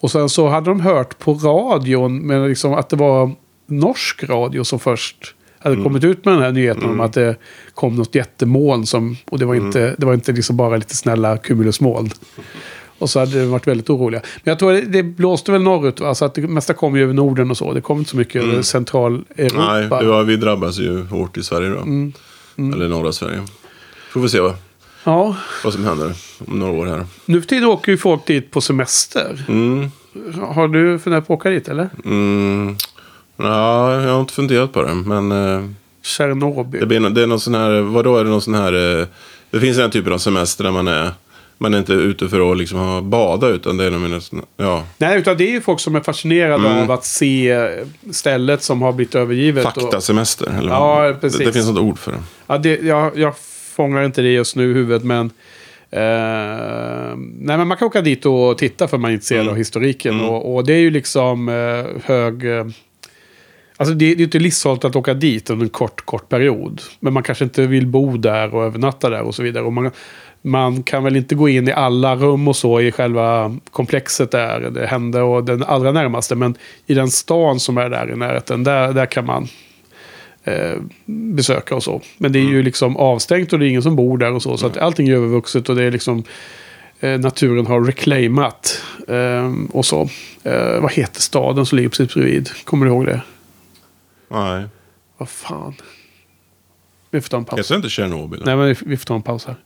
Och sen så hade de hört på radion, men liksom att det var norsk radio som först hade Mm. kommit ut med den här nyheten om att det kom något jättemoln som, och det var Mm. inte, det var inte liksom bara lite snälla cumulusmoln. Och så hade de varit väldigt oroliga. Men jag tror det, det blåste väl norrut, va? så att det mesta kom ju över Norden och så. Det kom inte så mycket över Centraleuropa. Mm. Nej, det var, vi drabbas ju hårt i Sverige då. Mm. Eller norra Sverige. Får vi se vad, Ja, vad som händer om några år här. nu för tiden åker ju folk dit på semester. Mm. Har du funderat på att åka dit eller? Mm. Ja, jag har inte funderat på det. Men eh, Tjernobyl. det, blir, det är någon sån här, vadå är det någon sån här, eh, det finns den typen av semester där man är, man är inte ute för att liksom ha bada utan det är nog nästan, ja, Nej, utan det är ju folk som är fascinerade Mm. av att se stället som har blivit övergivet. Och, faktasemester. Eller Ja, vad- precis. Det, det finns något ord för det. ja, det, jag, jag fångar inte det just nu i huvudet, men... Eh, nej, men man kan åka dit och titta för man är intresserad Mm. av historiken. Och, och det är ju liksom eh, hög... Eh, alltså det, det är ju inte livsfarligt att åka dit under en kort, kort period. Men man kanske inte vill bo där och övernatta där och så vidare. Och man, man kan väl inte gå in i alla rum och så i själva komplexet där det hände och den allra närmaste. Men i den stan som är där i närheten, där, där kan man eh, besöka och så. Men det är ju liksom avstängt och det är ingen som bor där och så. Så att allting är övervuxet och det är liksom eh, naturen har reclaimat eh, och så. Eh, vad heter staden som ligger precis bredvid? Kommer du ihåg det? Nej, Vad fan. Vi får ta en paus. heter inte Tjernobyl? Nej, men vi- får ta en paus här.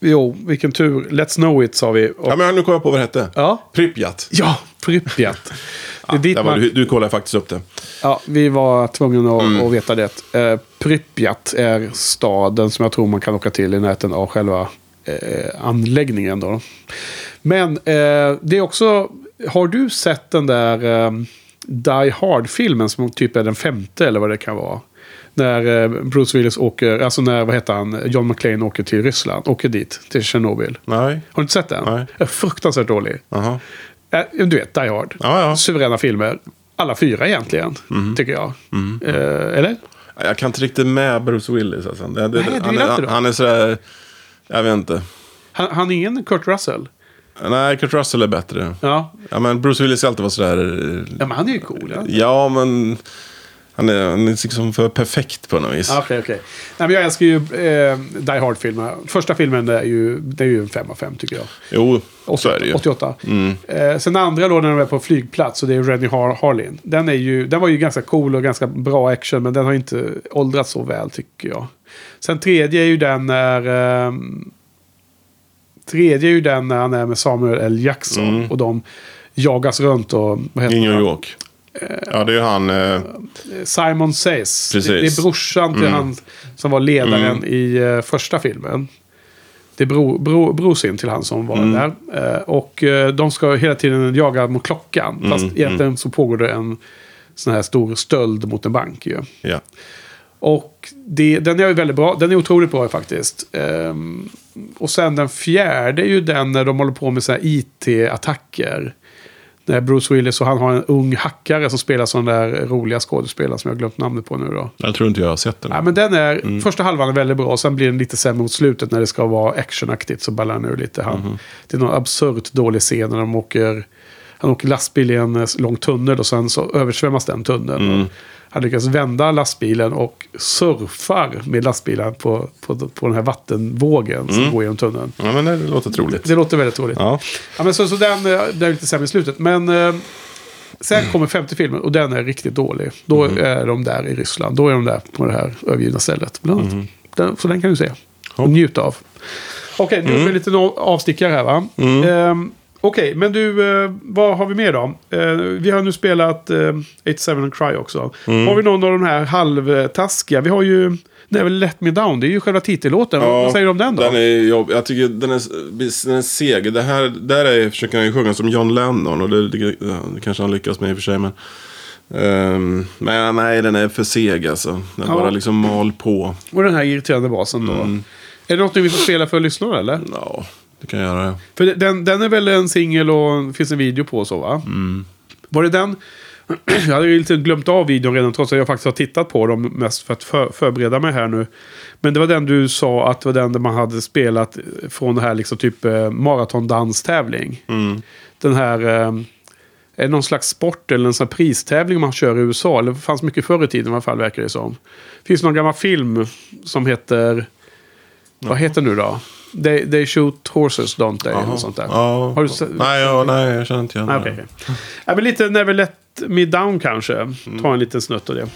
Jo, vilken tur. Let's know it sa vi. Och, Ja, men nu kom jag på vad det hette. ja. Pripyat. ja, Pripyat. Det Där var man, du, du kollade faktiskt upp det. ja, vi var tvungna att, att veta det. Eh, Pripyat är staden som jag tror man kan åka till i närheten av själva eh, anläggningen. Då. Men eh, det är också... Har du sett den där eh, Die Hard-filmen som typ är den femte eller vad det kan vara? När eh, Bruce Willis åker, alltså när, vad heter han, John McClane åker till Ryssland. Åker dit, till Tjernobyl. Nej. Har du inte sett den? Nej. Är fruktansvärt dålig. Jaha. Eh, Du vet, Die Hard. Ja, ja. Suveräna filmer. Alla fyra egentligen, Mhm. tycker jag. Eh, eller? Jag kan inte riktigt med Bruce Willis. Alltså. Det, det, Nej, han, är, dem. han är sådär... Jag vet inte. Han, han är ingen Kurt Russell. Nej, Kurt Russell är bättre. Ja, Ja, men Bruce Willis har alltid varit sådär... eh, ja men han är ju cool. Ja. Ja, men... Han är, han är liksom för perfekt på något vis. Ja, Okej, okej. Nej, men jag älskar ju eh, Die Hard-filmerna. Första filmen är ju, det är ju en 5 av 5 tycker jag. Jo, så är det ju. 88. Mm. Eh, sen andra då när de är på flygplats och det är Rennie Har Harlin. Den, är ju, den var ju ganska cool och ganska bra action men den har inte åldrats så väl tycker jag. Sen tredje är ju den när... Eh, tredje är ju den när han är med Samuel L. Jackson och de jagas runt och... Vad heter Mm. I New han? York. Ja, det är ju han... Eh, Simon Says. Precis. Det, det är brorsan till Mm. han som var ledaren Mm. i eh, första filmen. Det är bro, bro, brosin till han som var Mm. där. Eh, och eh, de ska hela tiden jaga mot klockan. Fast Mm, egentligen så pågår det en sån här stor stöld mot en bank ju. ja. Och det, den är ju väldigt bra. Den är otroligt bra faktiskt. Ehm, och sen den fjärde är ju den när de håller på med så här IT-attacker. När Bruce Willis och han har en ung hackare som spelar sån där roliga skådespelare som jag har glömt namnet på nu då. Jag tror inte jag har sett den. Ja, men den är, Mm. Första halvan är väldigt bra, sen blir den lite sämre mot slutet när det ska vara actionaktigt. Så ballar den ur lite. Han, Mhm. Det är någon absurt dålig scen när de åker, han åker lastbil i en eh, lång tunnel och sen så översvämmas den tunneln. Mm. Han lyckas vända lastbilen och surfar med lastbilen på, på, på den här vattenvågen som går genom tunneln. Ja, men det låter troligt. Det låter väldigt roligt. Ja. Ja, men så, så den, eh, den är lite sämre i slutet. Men eh, sen kommer femte filmen och den är riktigt dålig. Då Mhm. är de där i Ryssland. Då är de där på det här övergivna stället. Bland. Mhm. Den, så den kan du se. Och njuta av. Okej, nu Mm. är det lite avstickare här va. Ehm, Okej, men du, eh, vad har vi mer då? Eh, vi har nu spelat eh, 87 and Cry också. Mm. Har vi någon av de här halvtaskiga? Vi har ju Never Let Me Down. Det är ju själva titellåten. Ja, vad säger du om den då? Den är jobb. Jag tycker den är, den är seg. Det här, där är, försöker han ju sjunga som John Lennon. Och det, det, det kanske han lyckas med i och för sig. Men, ehm, men nej, den är för seg alltså. Den Ja. bara liksom mal på. Och den här irriterande basen då. Mm. Är det något vi får spela för lyssnarna eller? Ja, det kan jag göra. ja. För den, den är väl en singel och det finns en video på så va? Mm. Var det den? Jag hade ju lite glömt av videon redan trots att jag faktiskt har tittat på dem mest för att för, förbereda mig här nu. Men det var den du sa att det var den där man hade spelat från det här liksom typ eh, maratondanstävling. Mm. Den här... Eh, är det någon slags sport eller en sån här pristävling man kör i USA? Eller det fanns mycket förr i tiden i alla fall verkar det som. Finns någon gammal film som heter... Vad heter den nu då? They, they shoot horses, don't they? Eller sånt där. Ja. Har du sett- nej, ja, nej, jag känner inte igen Nej, det. Ja, men lite Never Let Me Down kanske. Ta en liten snutt av det.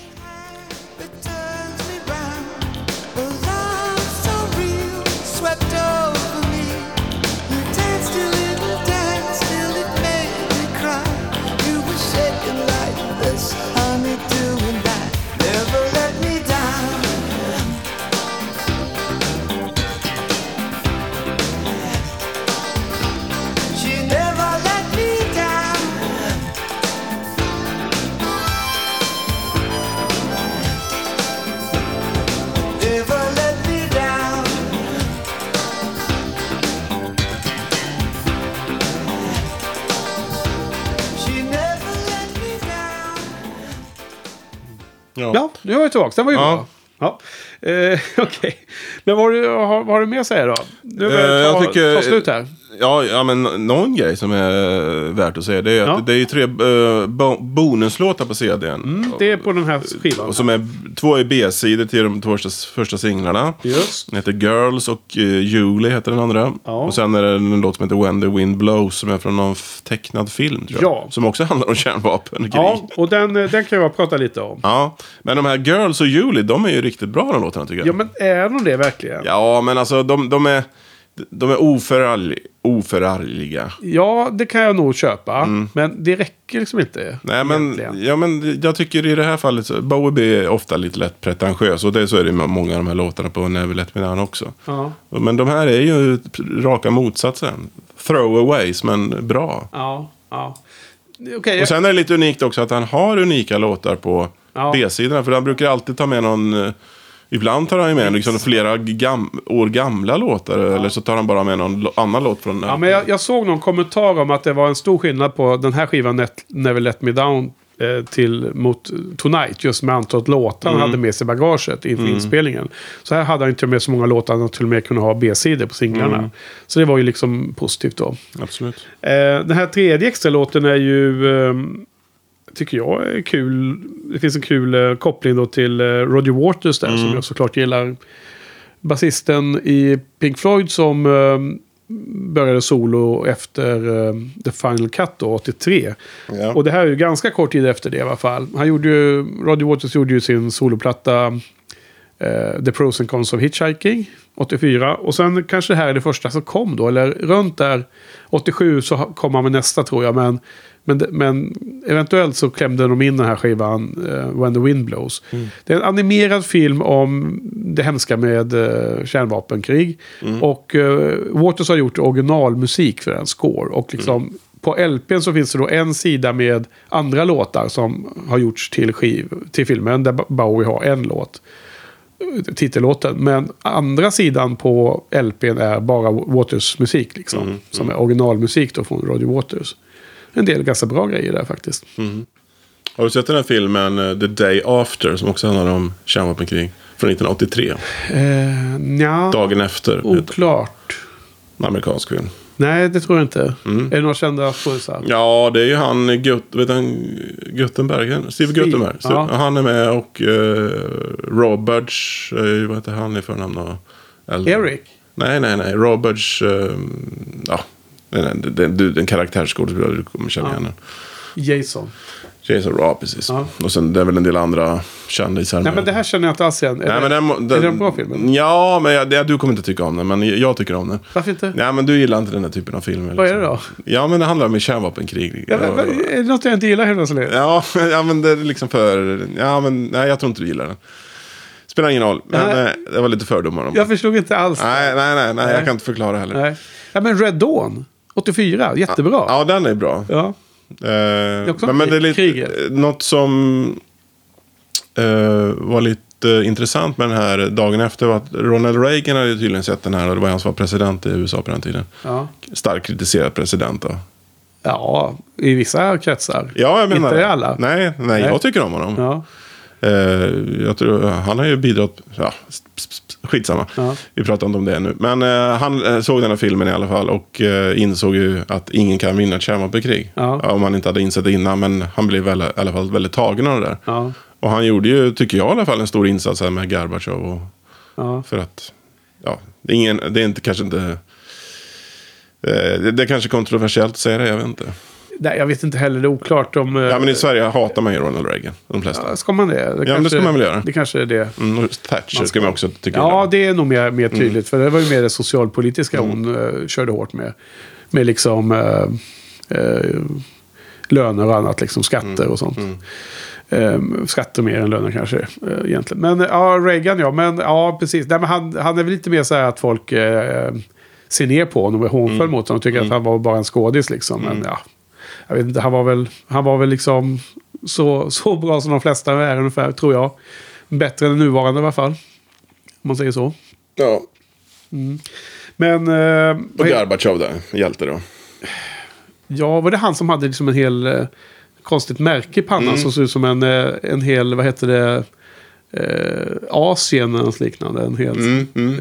Tillbaka. Den var ju Ja. bra. Ja. Eh, Okej. Men vad har, du, vad har du mer att säga då? Nu Eh, börjar jag ta, tycker- ta slut här. Ja, ja, men någon grej som är värt att säga det är att Ja. det är ju tre uh, bonuslåtar på CDn. Mm, det är på den här skivan. Och som är, två är B-sidor till de två första, singlarna. Just. Den heter Girls och uh, Julie heter den andra. Ja. Och sen är det en låt som heter When the Wind Blows som är från någon tecknad film tror jag. Ja. Som också handlar om kärnvapen. Ja, och den, eh, den kan jag prata lite om. Ja, men de här Girls och Julie, de är ju riktigt bra de låtarna tycker jag. Ja, men är de det verkligen? Ja, men alltså de, de är, de är oförargli, oförargliga. Ja, det kan jag nog köpa. Men det räcker liksom inte. Mm. Nej, men, egentligen. ja, men jag tycker i det här fallet, så- Bowie B är ofta lite lätt pretentiös. Och det, så är det med många av de här låtarna på Never Let Me Down också. Ja. Men de här är ju raka motsatsen. Throwaways, men bra. Ja, ja. Okej, Och sen är det lite unikt också att han har unika låtar på Ja. B-sidorna. För han brukar alltid ta med någon... eh, Ibland tar han ju med liksom flera gam, år gamla låtar. Eller så tar han bara med någon annan låt från... Ja, men jag, jag såg någon kommentar om att det var en stor skillnad på den här skivan Net, Never Let Me Down eh, till mot Tonight. Just med antalet låtar han hade med sig i bagaget inför inspelningen. Så här hade han inte med så många låtar. Han till och med kunde ha B-sidor på singlarna. Så det var ju liksom positivt då. Absolut. Eh, den här tredje extra låten är ju... ehm, tycker jag är kul. Det finns en kul eh, koppling då till eh, Roger Waters där. Som jag såklart gillar. Basisten i Pink Floyd som eh, började solo efter eh, The Final Cut då, 83. Ja. Och det här är ju ganska kort tid efter det i alla fall. Han gjorde ju, Roger Waters gjorde ju sin soloplatta eh, The Pros and Cons of Hitchhiking 84. Och sen kanske det här är det första som kom då. Eller runt där 87 så kom han med nästa tror jag. Men, men, men eventuellt så klämde de in den här skivan eh, When the Wind Blows. Det är en animerad film om det hemska med eh, kärnvapenkrig. Och eh, Waters har gjort originalmusik för den score. Och liksom på LPn så finns det då en sida med andra låtar som har gjorts till, skiv, till filmen. Där Bowie har en låt titellåten. Men andra sidan på LPn är bara Waters musik. Liksom, Som är originalmusik då från Roger Waters. En del ganska bra grejer där faktiskt. Har du sett den här filmen eh, The Day After som också handlar om kärnvapenkrig? Från 1983. Eh, nja, Dagen efter. oklart. En amerikansk film. Nej, det tror jag inte. Är det några kända skådisar? Ja, det är ju han, Gut, vet han Guttenberg, Steve. Så ja. Han är med och uh, Roberts, uh, vad heter han i förnamn? Eller- Eric? Nej, nej, nej. Roberts, uh, ja. Nej, nej, det- det- det- En karaktärsskådespelare, du kommer känna igen den. Jason. Jason Raw, precis. Ja. Och sen det är väl en del andra kändisar. Nej, men det här känner jag inte alls igen. Är, Nej, det, men den, må- är det en bra film? eller? Ja, men jag, det, du kommer inte tycka om den. Men jag tycker om den. Varför inte? Nej, men du gillar inte den här typen av filmer. Vad är liksom. det då? Ja, men det handlar om kärnvapenkrig. Ja, men, men, är det något jag inte gillar helt plötsligt? Ja, ja, men det är liksom för... Ja, men nej, jag tror inte du gillar den. Spelar ingen roll. Men Nej. eh, det var lite fördomar om Jag förstod inte alls. Nej, nej, nej, nej, Nej. jag kan inte förklara heller. Nej. Ja, men Red Dawn. 84. Jättebra. Ja, den är bra. Ja. Eh, också men, men det är lite, kriget. något som eh, var lite intressant med den här dagen efter var att Ronald Reagan hade tydligen sett den här och det var han som var president i USA på den tiden. Ja. Starkt kritiserad president då. ja, i vissa kretsar. Ja, jag menar Inte det. i alla. Nej, nej, Nej. jag tycker om honom. Ja. Eh, jag tror, han har ju bidragit, ja, skitsamma. Ja. Vi pratar inte om det nu. Men eh, han eh, såg den här filmen i alla fall och eh, insåg ju att ingen kan vinna ett kärnvapenkrig. Ja. Om han inte hade insett det innan, men han blev väl, i alla fall väldigt tagen av det där. Ja. Och han gjorde ju, tycker jag i alla fall, en stor insats här med Gorbatjov. Och, för att, ja, det är, ingen, det är inte, kanske inte... Eh, det, det är kanske kontroversiellt att säga det, jag vet inte. Nej, jag vet inte heller. Det är oklart om... eh, Ja, men i Sverige hatar man ju Ronald Reagan, de flesta. Ja, Ska man det? det men det ska man väl göra. Det kanske är det. Mm, Thatcher ska man också tycka Ja, det är nog mer, mer tydligt. Mm. För det var ju mer det socialpolitiska hon eh, körde hårt med. Med liksom eh, eh, löner och annat. Liksom skatter Mm. och sånt. Eh, skatter mer än löner kanske egentligen. Men ja, Reagan ja. Men ja, precis. Nej, men han, han är väl lite mer så här att folk ser ner på honom och är hånfull Mm. mot honom. Och tycker att han var bara en skådis liksom. Men ja, jag vet inte. Han var väl, han var väl liksom så, så bra som de flesta är ungefär, tror jag. Bättre än den nuvarande i alla fall. Om man säger så. Ja. Men... Eh, Och Gorbatjov där, hjälte då. ja, var det han som hade liksom en hel eh, konstigt märke i pannan Mm. som såg ut som en, eh, en hel, vad heter det, eh, Asien eller något liknande. En hel, Mm, mm.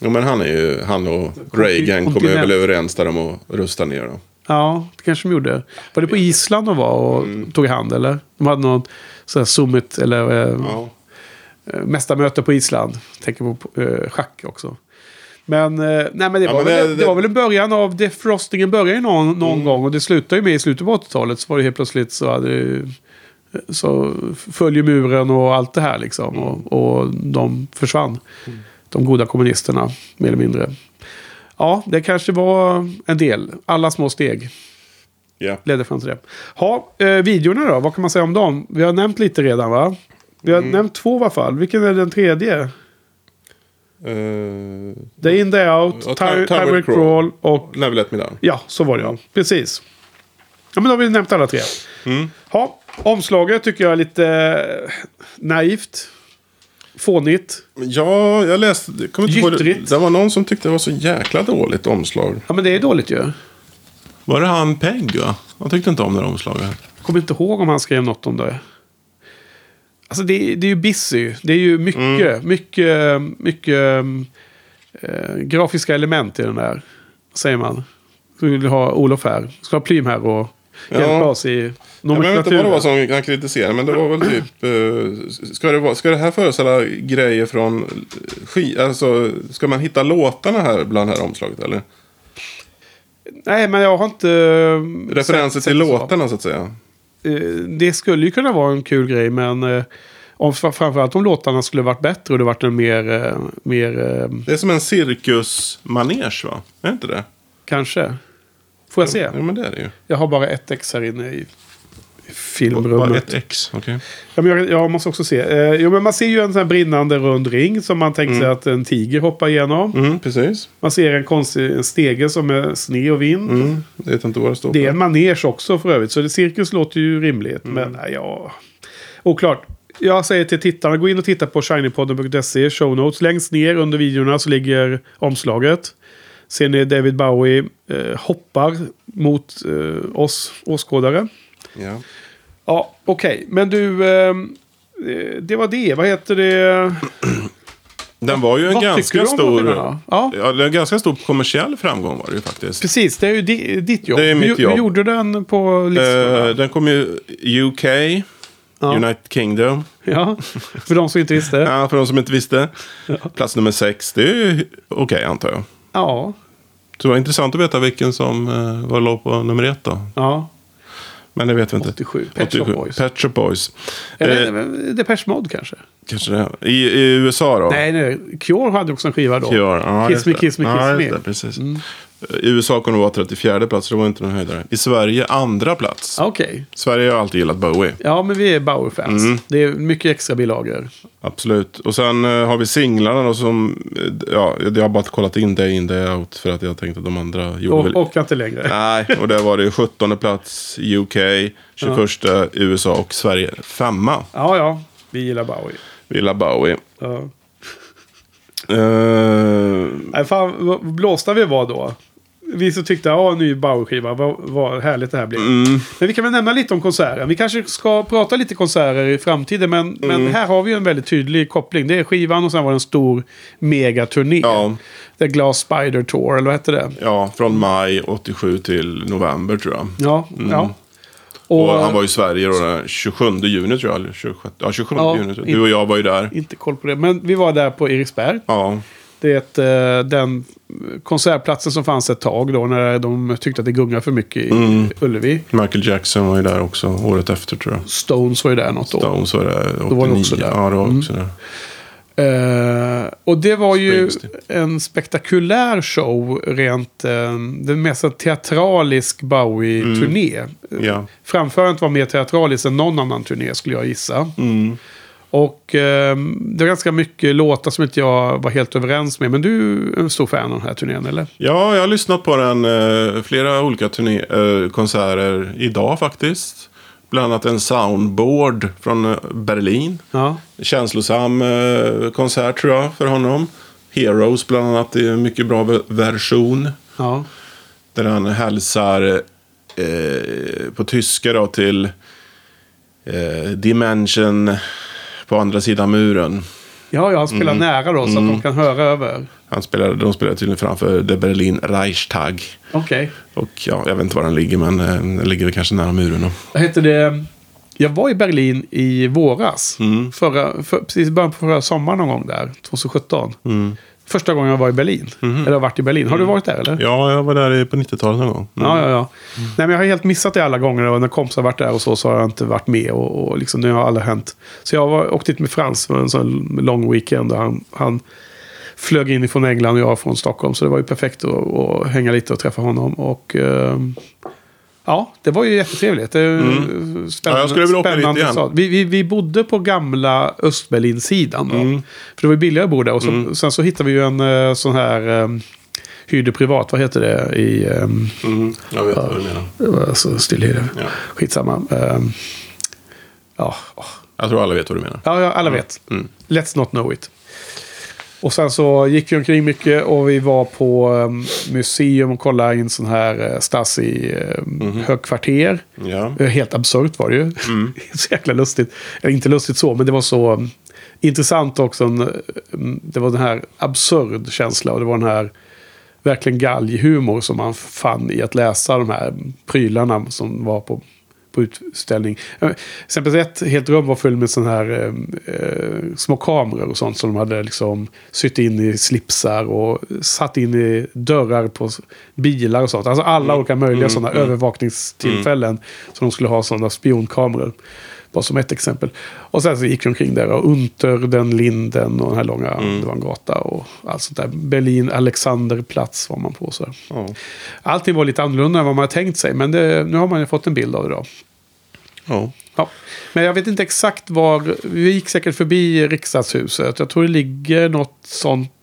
Jo, men han är ju, han och Reagan kommer kontinent. väl överens där om att rusta ner då. Ja, det kanske de gjorde. Var det på Island de var och Mm. tog hand eller? De hade något sån här summit eller eh, Ja. eh, mästarmöte på Island. Tänker på eh, schack också. Men, eh, nej, men, det, Ja, var men väl, det- det, var väl en början av defrostingen började ju någon, någon Mm. gång och det slutade ju med i slutet på 80-talet så var det helt plötsligt så hade det, så följer muren och allt det här liksom och, och de försvann. De goda kommunisterna mer eller mindre. Ja, det kanske var en del. Alla små steg Ja. ledde fram till det. Ha, eh, videorna då, vad kan man säga om dem? Vi har nämnt lite redan va? Vi Mm. har nämnt två i alla fall. Vilken är den tredje? Uh, Day in, day out, time, Time will Will crawl och... Never Let Me Down. Ja, så var det ja. Precis. Ja, men då har vi nämnt alla tre. Mm. Ha, Omslaget tycker jag är lite eh, naivt. Fånigt. Ja, jag läste... jag kommer inte ihåg det. Gyttrigt. det var någon som tyckte det var så jäkla dåligt omslag. Ja, men det är dåligt ju. Var det han Pegg, va? Han tyckte inte om det här omslaget. Jag kommer inte ihåg om han skrev något om det. Alltså det, det är ju busy. Det är ju mycket, mycket, mycket eh, grafiska element i den där. Vad säger man? Så vill ha Olof här. Ska ha Plym här och Ja. hjälpa oss i Jag vet inte vad det var som han kritiserade, men det var väl typ... eh, ska, det vara, ska det här föreställa grejer från... Ski, alltså, ska man hitta låtarna här bland det här omslaget, eller? Nej, men jag har inte... eh, Referenser sett- till sett låtarna, så att säga. Eh, Det skulle ju kunna vara en kul grej, men... eh, Om, framförallt om låtarna skulle varit bättre och det varit en mer... eh, mer eh, Det är som en cirkusmanege, va? Är inte det? kanske. Får jag se? Ja, men det är det ju. Jag har bara ett ex här inne i i Bara filmrummet. ett X, okej. Ja, men jag, jag måste också se. Eh, jo, men man ser ju en sån här brinnande rund ring som man tänker sig att en tiger hoppar igenom. Mm, precis. Man ser en konstig en stege som är sned och vind. Mm, jag vet inte vad det står Det är en manege också för övrigt. Så det, cirkus låter ju rimligt. Men nej, ja... Oklart. Jag säger till tittarna, gå in och titta på shinypodden.se, show notes. Längst ner under videorna så ligger omslaget. Ser ni David Bowie eh, hoppar mot eh, oss åskådare. Ja. Ja, okej. Men du, ehm, eh, det var det. Vad heter det? Den var ju en Vad ganska stor... Ja. Ja, en ganska stor kommersiell framgång var det ju faktiskt. Precis, det är ju di, ditt jobb. Det är mitt jobb. hur gjorde den på listorna? Eh, den kom ju UK, Ja. United Kingdom. Ja, för de som inte visste. Ja. Ja, för de som inte visste. Plats nummer sex, det är ju okej antar jag. ja. Så det var intressant att veta vilken som uh, var låg på nummer ett då. Men det vet vi inte. 87. Pet Shop 87. Boys. Pet Shop Boys. Eller Eh, Depeche Mode kanske? kanske det. I, I USA då? Nej, nej. Cure hade också en skiva då. Cure, ja, Kiss me, kiss me, kiss ja, me. Det, precis. I USA kom det vara 34 plats, så det var inte någon höjdare. I Sverige andra plats. Okej. Sverige har alltid gillat Bowie. Ja, men vi är Bauer-fans. Mm. Det är mycket extra bilagor. Absolut. Och sen eh, har vi singlarna då som... eh, ja, jag har bara kollat in Day In Day Out för att jag tänkte att de andra gjorde Och, väl... och inte längre. Nej, och där var det 17 plats UK, 21 USA och Sverige femma. Ja, ja. Vi gillar Bowie. Vi gillar Bowie. Ja. Eh, Nej, fan vad blåsta vi var då. Vi som tyckte att en ny Bauer-skiva, vad, vad härligt det här blir. Mm. Men vi kan väl nämna lite om konserten. Vi kanske ska prata lite konserter i framtiden, men, Mm. men här har vi en väldigt tydlig koppling. Det är skivan och sen var det en stor megaturné. Ja. The Glass Spider Tour, eller vad hette det? ja, från maj 87 till november tror jag. Ja, ja. Mm. Och, han var i Sverige då den 27 juni tror jag. Eller 26, ja, 27 Ja, juni. Du och jag var ju där. Inte koll på det, men vi var där på Eriksberg. Ja, Det är eh, den konsertplatsen som fanns ett tag då när de tyckte att det gungade för mycket i Mm. Ullevi. Michael Jackson var ju där också året efter tror jag. Stones var ju där något år. Stones var där 89. Då var vi också där. Ja, det var också där. Eh, och det var ju en spektakulär show rent... Uh, den mest teatralisk Bowie-turné. Mm. Ja. Framförandet var mer teatraliskt än någon annan turné skulle jag gissa. Mm. Och eh, det var ganska mycket låtar som inte jag var helt överens med. Men du är en stor fan av den här turnén, eller? Ja, jag har lyssnat på den eh, flera olika turné, eh, konserter idag faktiskt. Bland annat en soundboard från eh, Berlin. Ja. Känslosam eh, konsert tror jag för honom. Heroes bland annat, det är en mycket bra ve- version. Ja. Där han hälsar eh, på tyska då till Dimension på andra sidan muren. Ja, ja, han spelar Mm. nära då så att de kan höra över. Han spelade, de spelade tydligen framför The Berlin Reichstag. Okej. Och ja, jag vet inte var den ligger, men eh, den ligger väl kanske nära muren. Då. Vad heter det? Jag var i Berlin i våras. Mm. Förra, för, precis början på förra sommaren någon gång där. 2017. Mm. Första gången jag var i Berlin. Eller har varit i Berlin. Har du varit där eller? Ja, jag var där på 90-talet någon gång. Mm. Ja, ja, ja. Nej, men jag har helt missat det alla gånger. Och när kompisar har varit där och så, så har jag inte varit med. Och, och liksom, det har aldrig hänt. Så jag var, åkte dit med Frans för en sån lång weekend. Och han, han flög in från England och jag från Stockholm. Så det var ju perfekt att, att hänga lite och träffa honom. Och ehm, ja, det var ju jättetrevligt. Det ju Spännande, Ja, jag skulle vilja åka dit igen. stad. Vi, vi, vi bodde på gamla Östberlin-sidan. Mm. För det var billigare att bo där. Och så, sen så hittade vi ju en eh, sån här... Um, hyrde privat, vad heter det? I... ehm, Mm. Jag vet vad du menar. alltså stillhyra. Ja. Skitsamma. Um, Ja. Jag tror alla vet vad du menar. ja, ja alla vet. Let's not know it. Och sen så gick vi omkring mycket och vi var på um, museum och kollade in sån här uh, Stasi um, högkvarter. Ja. Eh, Helt absurt var det ju. så jäkla lustigt. Eller inte lustigt så, men det var så um, intressant också. Det var den här absurd känsla och det var den här verkligen galghumor som man fann i att läsa de här prylarna som var på, på utställning. Eh, Exempel ett helt rum var full med sådana här eh, eh, små kameror och sånt som de hade liksom sytt in i slipsar och satt in i dörrar på bilar och sånt. Alltså alla olika möjliga sådana övervakningstillfällen som de skulle ha sådana spionkameror. Bara som ett exempel. Och sen så gick de omkring där och Unter, den Linden och den här långa, det var en gata och allt sånt där. Berlin, Alexanderplatz var man på. Så. Ja. Allting var lite annorlunda än vad man hade tänkt sig. Men det, nu har man ju fått en bild av det då. Ja. Ja. Men jag vet inte exakt var. Vi gick säkert förbi riksdagshuset. Jag tror det ligger något sånt.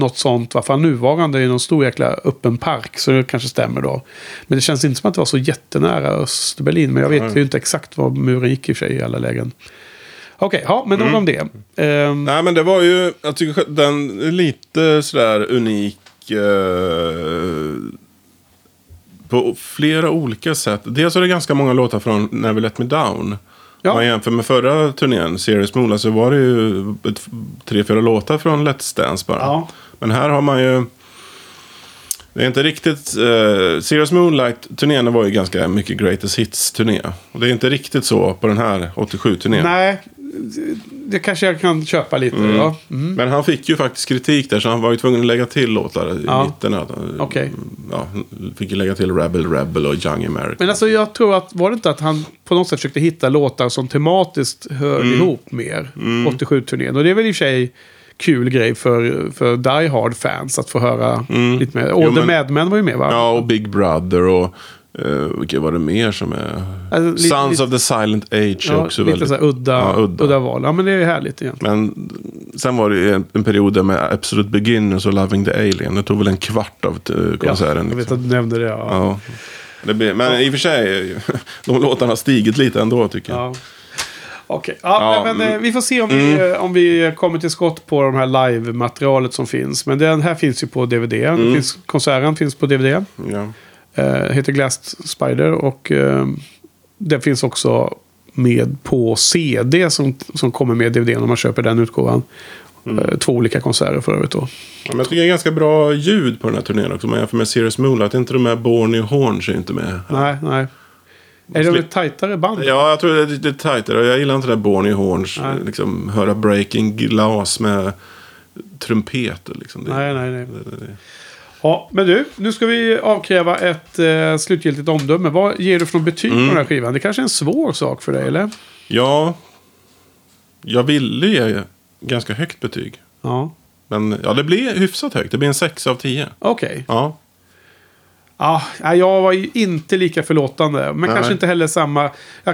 Något sånt, varför nuvarande i någon stor jäkla öppen park. Så det kanske stämmer då. Men det känns inte som att det var så jättenära Östberlin. Men jag vet ju inte exakt var muren gick i och för sig i alla lägen. Okej, ja, men nog om det. Ehm, Nej men det var ju, jag tycker den är lite sådär unik. Eh, på flera olika sätt. Dels är det ganska många låtar från Never Let Me Down. Ja. Om man jämför med förra turnén, Serious Moon, så var det ju ett, tre, fyra låtar från Let's Dance bara. Ja. Men här har man ju... Det är inte riktigt... Uh, Serious Moonlight-turnén var ju ganska mycket Greatest Hits-turné. Och det är inte riktigt så på den här 87-turnén. nej, det kanske jag kan köpa lite. Ja. Mm. Men han fick ju faktiskt kritik där så han var ju tvungen att lägga till låtar i Ja. mitten. Okej. Ja, fick ju lägga till Rebel Rebel och Young America. Men alltså jag tror att, var det inte att han på något sätt försökte hitta låtar som tematiskt hör Mm. ihop mer? 87-turnén. Och det är väl i och för sig kul grej för, för Die Hard-fans att få höra lite mer. Och Mm. Jo, The men- Mad Men var ju med va? Ja, och Big Brother och... Uh, vilka var det mer som är... Alltså, Sons lite- of the Silent Age är Ja, också lite väldigt... så här udda, Ja, udda. udda. val. Ja, men det är härligt egentligen. Men sen var det ju en, en period med Absolute Beginners och Loving the Alien. Det tog väl en kvart av uh, konserten. jag vet liksom. att du nämnde det. Ja. Ja. Det blir, men i och för sig, de låtarna har stigit lite ändå tycker jag. Okej, ja, Ja, men, eh, mm. vi får se om, vi, eh, om vi kommer till skott på de här live-materialet som finns. Men den här finns ju på DVD. Mm. Finns, konserten finns på DVD. Ja. Eh, heter Glass Spider och eh, det finns också med på CD som, som kommer med DVD om man köper den utgåvan. Mm. Eh, två olika konserter för övrigt då. Ja, men jag tycker det är ganska bra ljud på den här turnén också. Om man jämför med Serious Moonlight. Inte de här Borneo Horns är inte med. Nej, nej. Är det ett tajtare band? Ja, jag tror det är lite tajtare. Jag gillar inte det där Borneo Horns. Nej. Liksom, höra breaking glas med trumpeter. Liksom. Det, Nej, nej, nej. Det, det. Ja, men du, nu ska vi avkräva ett eh, slutgiltigt omdöme. Vad ger du för betyg Mm. på den här skivan? Det kanske är en svår sak för dig, eller? Ja, jag ville ge ganska högt betyg. Ja. Men ja, det blir hyfsat högt. Det blir en 6 av 10. Okej. Ja. Ja, jag var ju inte lika förlåtande. Men Nej. kanske inte heller samma.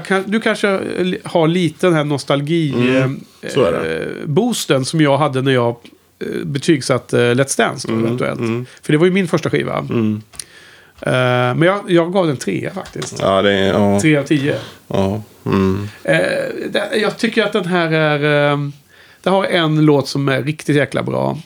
Kan, du kanske eh, har lite den här nostalgi Mm, eh, boosten som jag hade när jag eh, betygsatte eh, Let's Dance då, Mm, eventuellt. För det var ju min första skiva. Eh, men jag, jag gav den tre faktiskt. Ja, det är... Ja. Tre av tio. ja. Mm. Eh, det, jag tycker att den här är... Eh, det har en låt som är riktigt jäkla bra.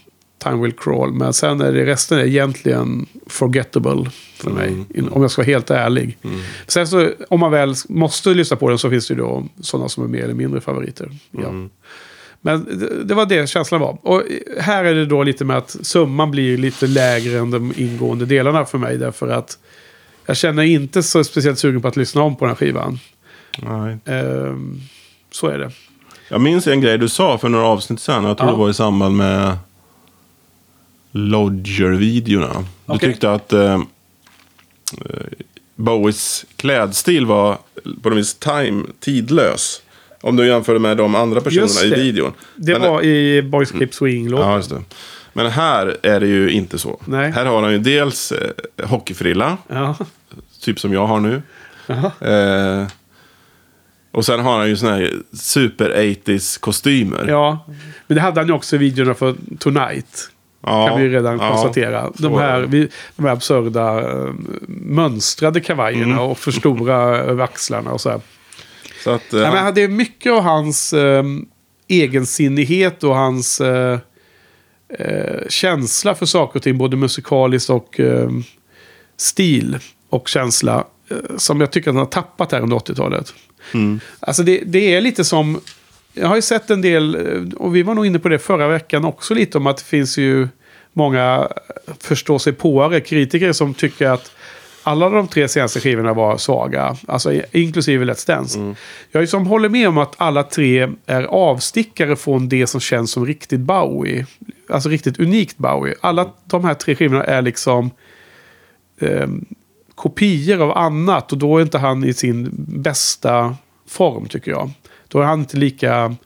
Time Will Crawl. Men sen är det resten är egentligen forgettable för mig. In- Om jag ska vara helt ärlig. Sen så, om man väl måste lyssna på den så finns det ju då sådana som är mer eller mindre favoriter. Ja. Men det, det var det känslan var. Och här är det då lite med att summan blir lite lägre än de ingående delarna för mig. Därför att jag känner inte så speciellt sugen på att lyssna om på den här skivan. Nej. Ehm, så är det. Jag minns en grej du sa för några avsnitt sedan. Jag tror Ja. det var i samband med Lodger-videorna. Du tyckte att eh, eh, Bowies klädstil var på något vis time, tidlös. Om du jämför med de andra personerna i videon. Det Men- var i Boys Keep Swing-låten. Ja, just det. Men här är det ju inte så. Nej. Här har han ju dels eh, hockeyfrilla, Ja. typ som jag har nu. Eh, och sen har han ju såna här super 80s kostymer. ja. Men det hade han ju också i videorna för Tonight. Ja, Kan vi redan ja, konstatera. De är här, vi, de här absurda eh, mönstrade kavajerna Mm. och för stora över axlarna och så här. Så att, eh, Nej, men det är mycket av hans eh, egensinnighet och hans eh, eh, känsla för saker och ting, både musikaliskt och eh, stil och känsla, eh, som jag tycker att han har tappat här under 80-talet. Alltså det, det är lite som, jag har ju sett en del, eh, och vi var nog inne på det förra veckan också lite, om att det finns ju många förstå sig påare kritiker som tycker att alla de tre senaste skivorna var svaga. Alltså inklusive Let's Dance. Jag är som håller med om att alla tre är avstickare från det som känns som riktigt Bowie. Alltså riktigt unikt Bowie. Alla de här tre skivorna är liksom eh, kopior av annat. Och då är inte han i sin bästa form tycker jag. Då är han inte lika...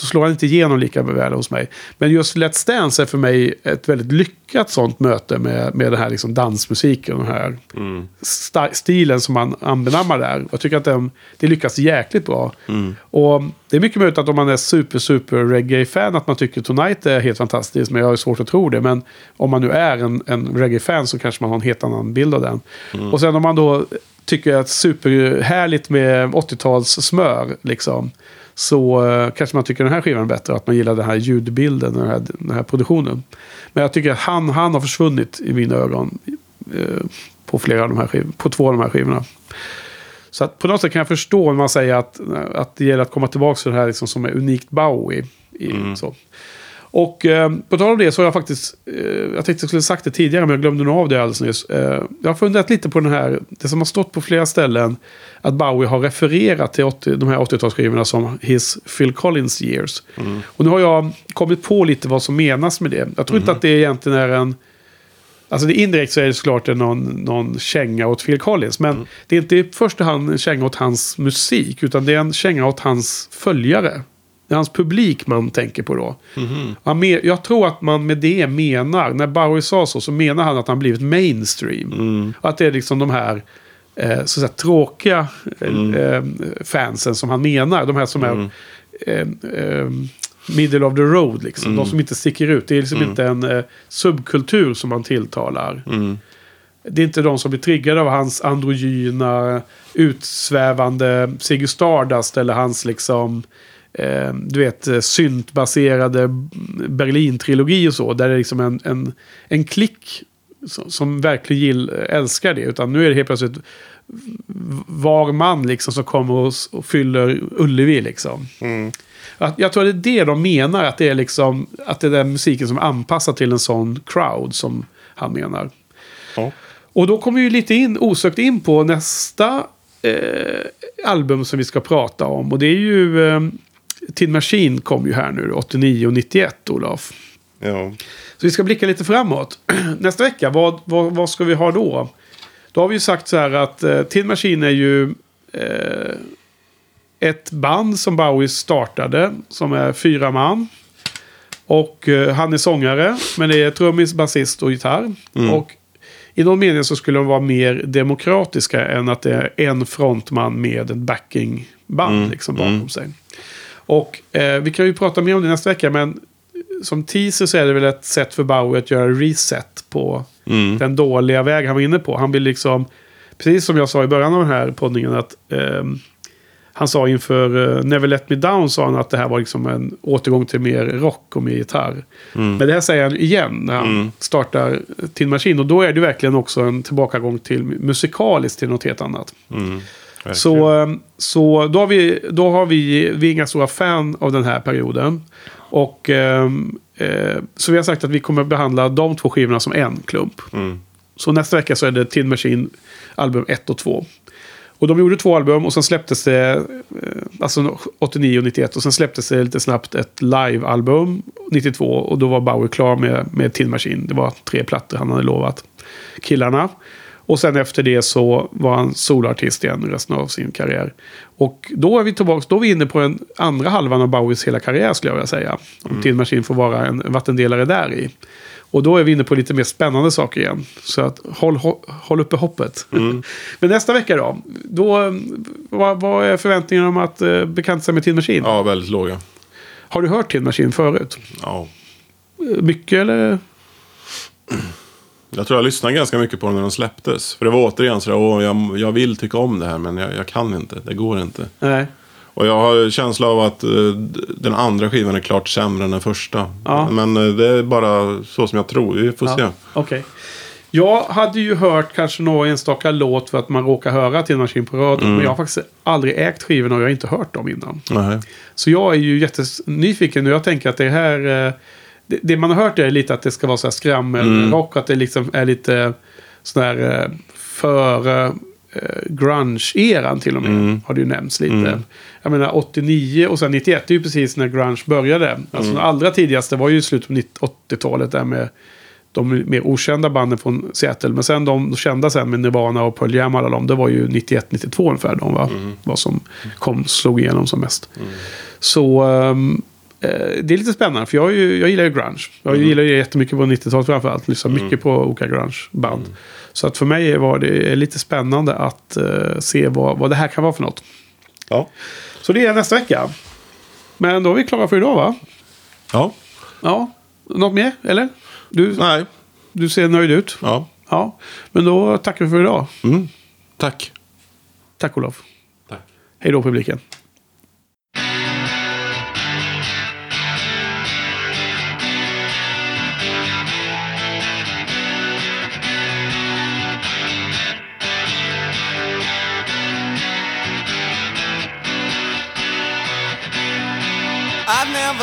Så slår han inte igenom lika väl hos mig. Men just Let's Dance är för mig ett väldigt lyckat sånt möte med, med den här liksom dansmusiken. Den här sta- stilen som man anbenammar där. Jag tycker att den, det lyckas jäkligt bra. Och det är mycket möjligt att om man är super, super reggae-fan att man tycker Tonight är helt fantastiskt. Men jag har svårt att tro det. Men om man nu är en, en reggae-fan så kanske man har en helt annan bild av den. Och sen om man då tycker att superhärligt med 80-tals smör liksom. Så eh, kanske man tycker den här skivan är bättre. Att man gillar den här ljudbilden, den här, den här produktionen. Men jag tycker att han, han har försvunnit i mina ögon. Eh, på flera av de här skivorna. På två av de här skivorna. Så på något sätt kan jag förstå när man säger att, att det gäller att komma tillbaka till det här liksom som är unikt Bowie. I, så. Och eh, på tal om det så har jag faktiskt, eh, jag tänkte jag skulle sagt det tidigare men jag glömde nog av det alldeles nyss. Eh, jag har funderat lite på den här, det som har stått på flera ställen, att Bowie har refererat till 80, de här 80-talsskivorna som his Phil Collins years. Och nu har jag kommit på lite vad som menas med det. Jag tror inte att det egentligen är en, Alltså det indirekt så är det såklart någon, någon känga åt Phil Collins. Men det är inte i första hand en känga åt hans musik. Utan det är en känga åt hans följare. Det är hans publik man tänker på då. Me- jag tror att man med det menar, när Bowie sa så, så menar han att han blivit mainstream. Att det är liksom de här eh, så att tråkiga eh, fansen som han menar. De här som är eh, eh, middle of the road, liksom. De som inte sticker ut. Det är liksom inte en eh, subkultur som man tilltalar. Det är inte de som blir triggade av hans androgyna, utsvävande Ziggy Stardust eller hans liksom, eh, du vet, eh, syntbaserade Berlin-trilogi och så. Där det är liksom en, en, en klick som, som verkligen gill, älskar det. Utan nu är det helt plötsligt var man liksom som kommer och, och fyller Ullevi liksom. Att, jag tror det är det de menar, att det är liksom att det är den musiken som är anpassad till en sån crowd som han menar. Ja. Och då kommer vi lite in, osökt in på nästa eh, album som vi ska prata om. Och det är ju eh, Tin Machine kom ju här nu 89 och 91, Olof. Ja. Så vi ska blicka lite framåt. Nästa vecka, vad, vad, vad ska vi ha då? Då har vi ju sagt så här att eh, Tin Machine är ju eh, ett band som Bowie startade. Som är fyra man. Och eh, han är sångare. Men det är trummis, basist och gitarr. Och i någon mening så skulle de vara mer demokratiska än att det är en frontman med ett backingband liksom bakom sig. Och eh, vi kan ju prata mer om det nästa vecka. Men som teaser så är det väl ett sätt för Bowie att göra reset på den dåliga väg han var inne på. Han vill liksom, precis som jag sa i början av den här poddningen, att ehm, han sa inför eh, Never Let Me Down sa han att det här var liksom en återgång till mer rock och mer gitarr. Men det här säger han igen när han startar Tin Machine. Och då är det verkligen också en tillbakagång till musikaliskt till något helt annat. Så, eh, så då har, vi, då har vi, vi är inga stora fan av den här perioden. Och ehm, eh, så vi har sagt att vi kommer behandla de två skivorna som en klump. Så nästa vecka så är det Tin Machine album 1 och 2. Och de gjorde två album och sen släpptes det, eh, alltså 89 och 91. Och sen släpptes det lite snabbt ett live-album 92. Och då var Bowie klar med, med Tin Machine. Det var tre plattor han hade lovat killarna. Och sen efter det så var han soloartist igen resten av sin karriär. Och då är vi tillbaka, då är vi inne på den andra halvan av Bowies hela karriär skulle jag vilja säga. Om Tin Machine får vara en vattendelare där i. Och då är vi inne på lite mer spännande saker igen. Så att håll, håll, håll uppe hoppet. Men nästa vecka då? då vad, vad är förväntningarna om att eh, bekanta sig med Tin Machine? ja, väldigt låga. Har du hört Tin Machine förut? Ja. Eh, Mycket eller? Jag tror jag lyssnade ganska mycket på den när de släpptes. För det var återigen sådär, åh, jag, jag vill tycka om det här men jag, jag kan inte. Det går inte. Nej. Och jag har känsla av att eh, den andra skivan är klart sämre än den första. Ja. Men eh, det är bara så som jag tror. Vi får se. Ja, Okej. Jag hade ju hört kanske några enstaka låt för att man råkar höra till Maskin på radion. Mm. Men jag har faktiskt aldrig ägt skivorna och jag har inte hört dem innan. Nej. Så jag är ju jättenyfiken och jag tänker att det här... eh, Det, det man har hört är lite att det ska vara så här skrammelrock. Att det liksom är lite sån här eh, före eh, grunge-eran till och med. Har det ju nämnts lite. Jag menar 89 och sen 91 det är ju precis när grunge började. Alltså den allra tidigaste var ju slutet på 90 80-talet där med de mer okända banden från Seattle. Men sen de kända sen med Nirvana och Pearl Jam alla de. Det var ju 91-92 ungefär de var, vad som kom, slog igenom som mest. Så ehm, eh, det är lite spännande. För jag, ju, jag gillar ju grunge. Jag gillar ju jättemycket på 90-talet framförallt. Lyssnar mycket på olika grunge-band. Så att för mig var det lite spännande att eh, se vad, vad det här kan vara för något. Ja. Så det är nästa vecka. Men då är vi klara för idag va? Ja. Ja. Något mer? Eller? Du, Nej. du ser nöjd ut. Ja. Ja. Men då tackar vi för idag. Mm. Tack. Tack Olof. Tack. Hej då publiken.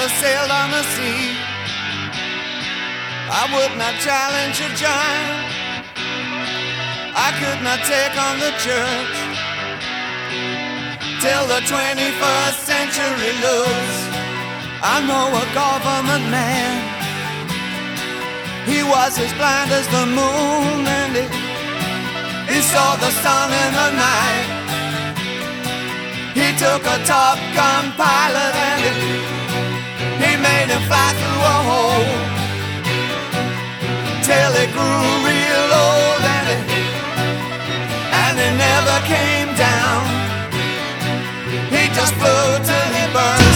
Never sailed on the sea. I would not challenge a giant. I could not take on the church. Till the 21st century looks. I know a government man. He was as blind as the moon and he, he saw the sun in the night. He took a Top Gun pilot and he, he made fly through a hole till he grew real old and he, and he never came down. He just flew till he burned.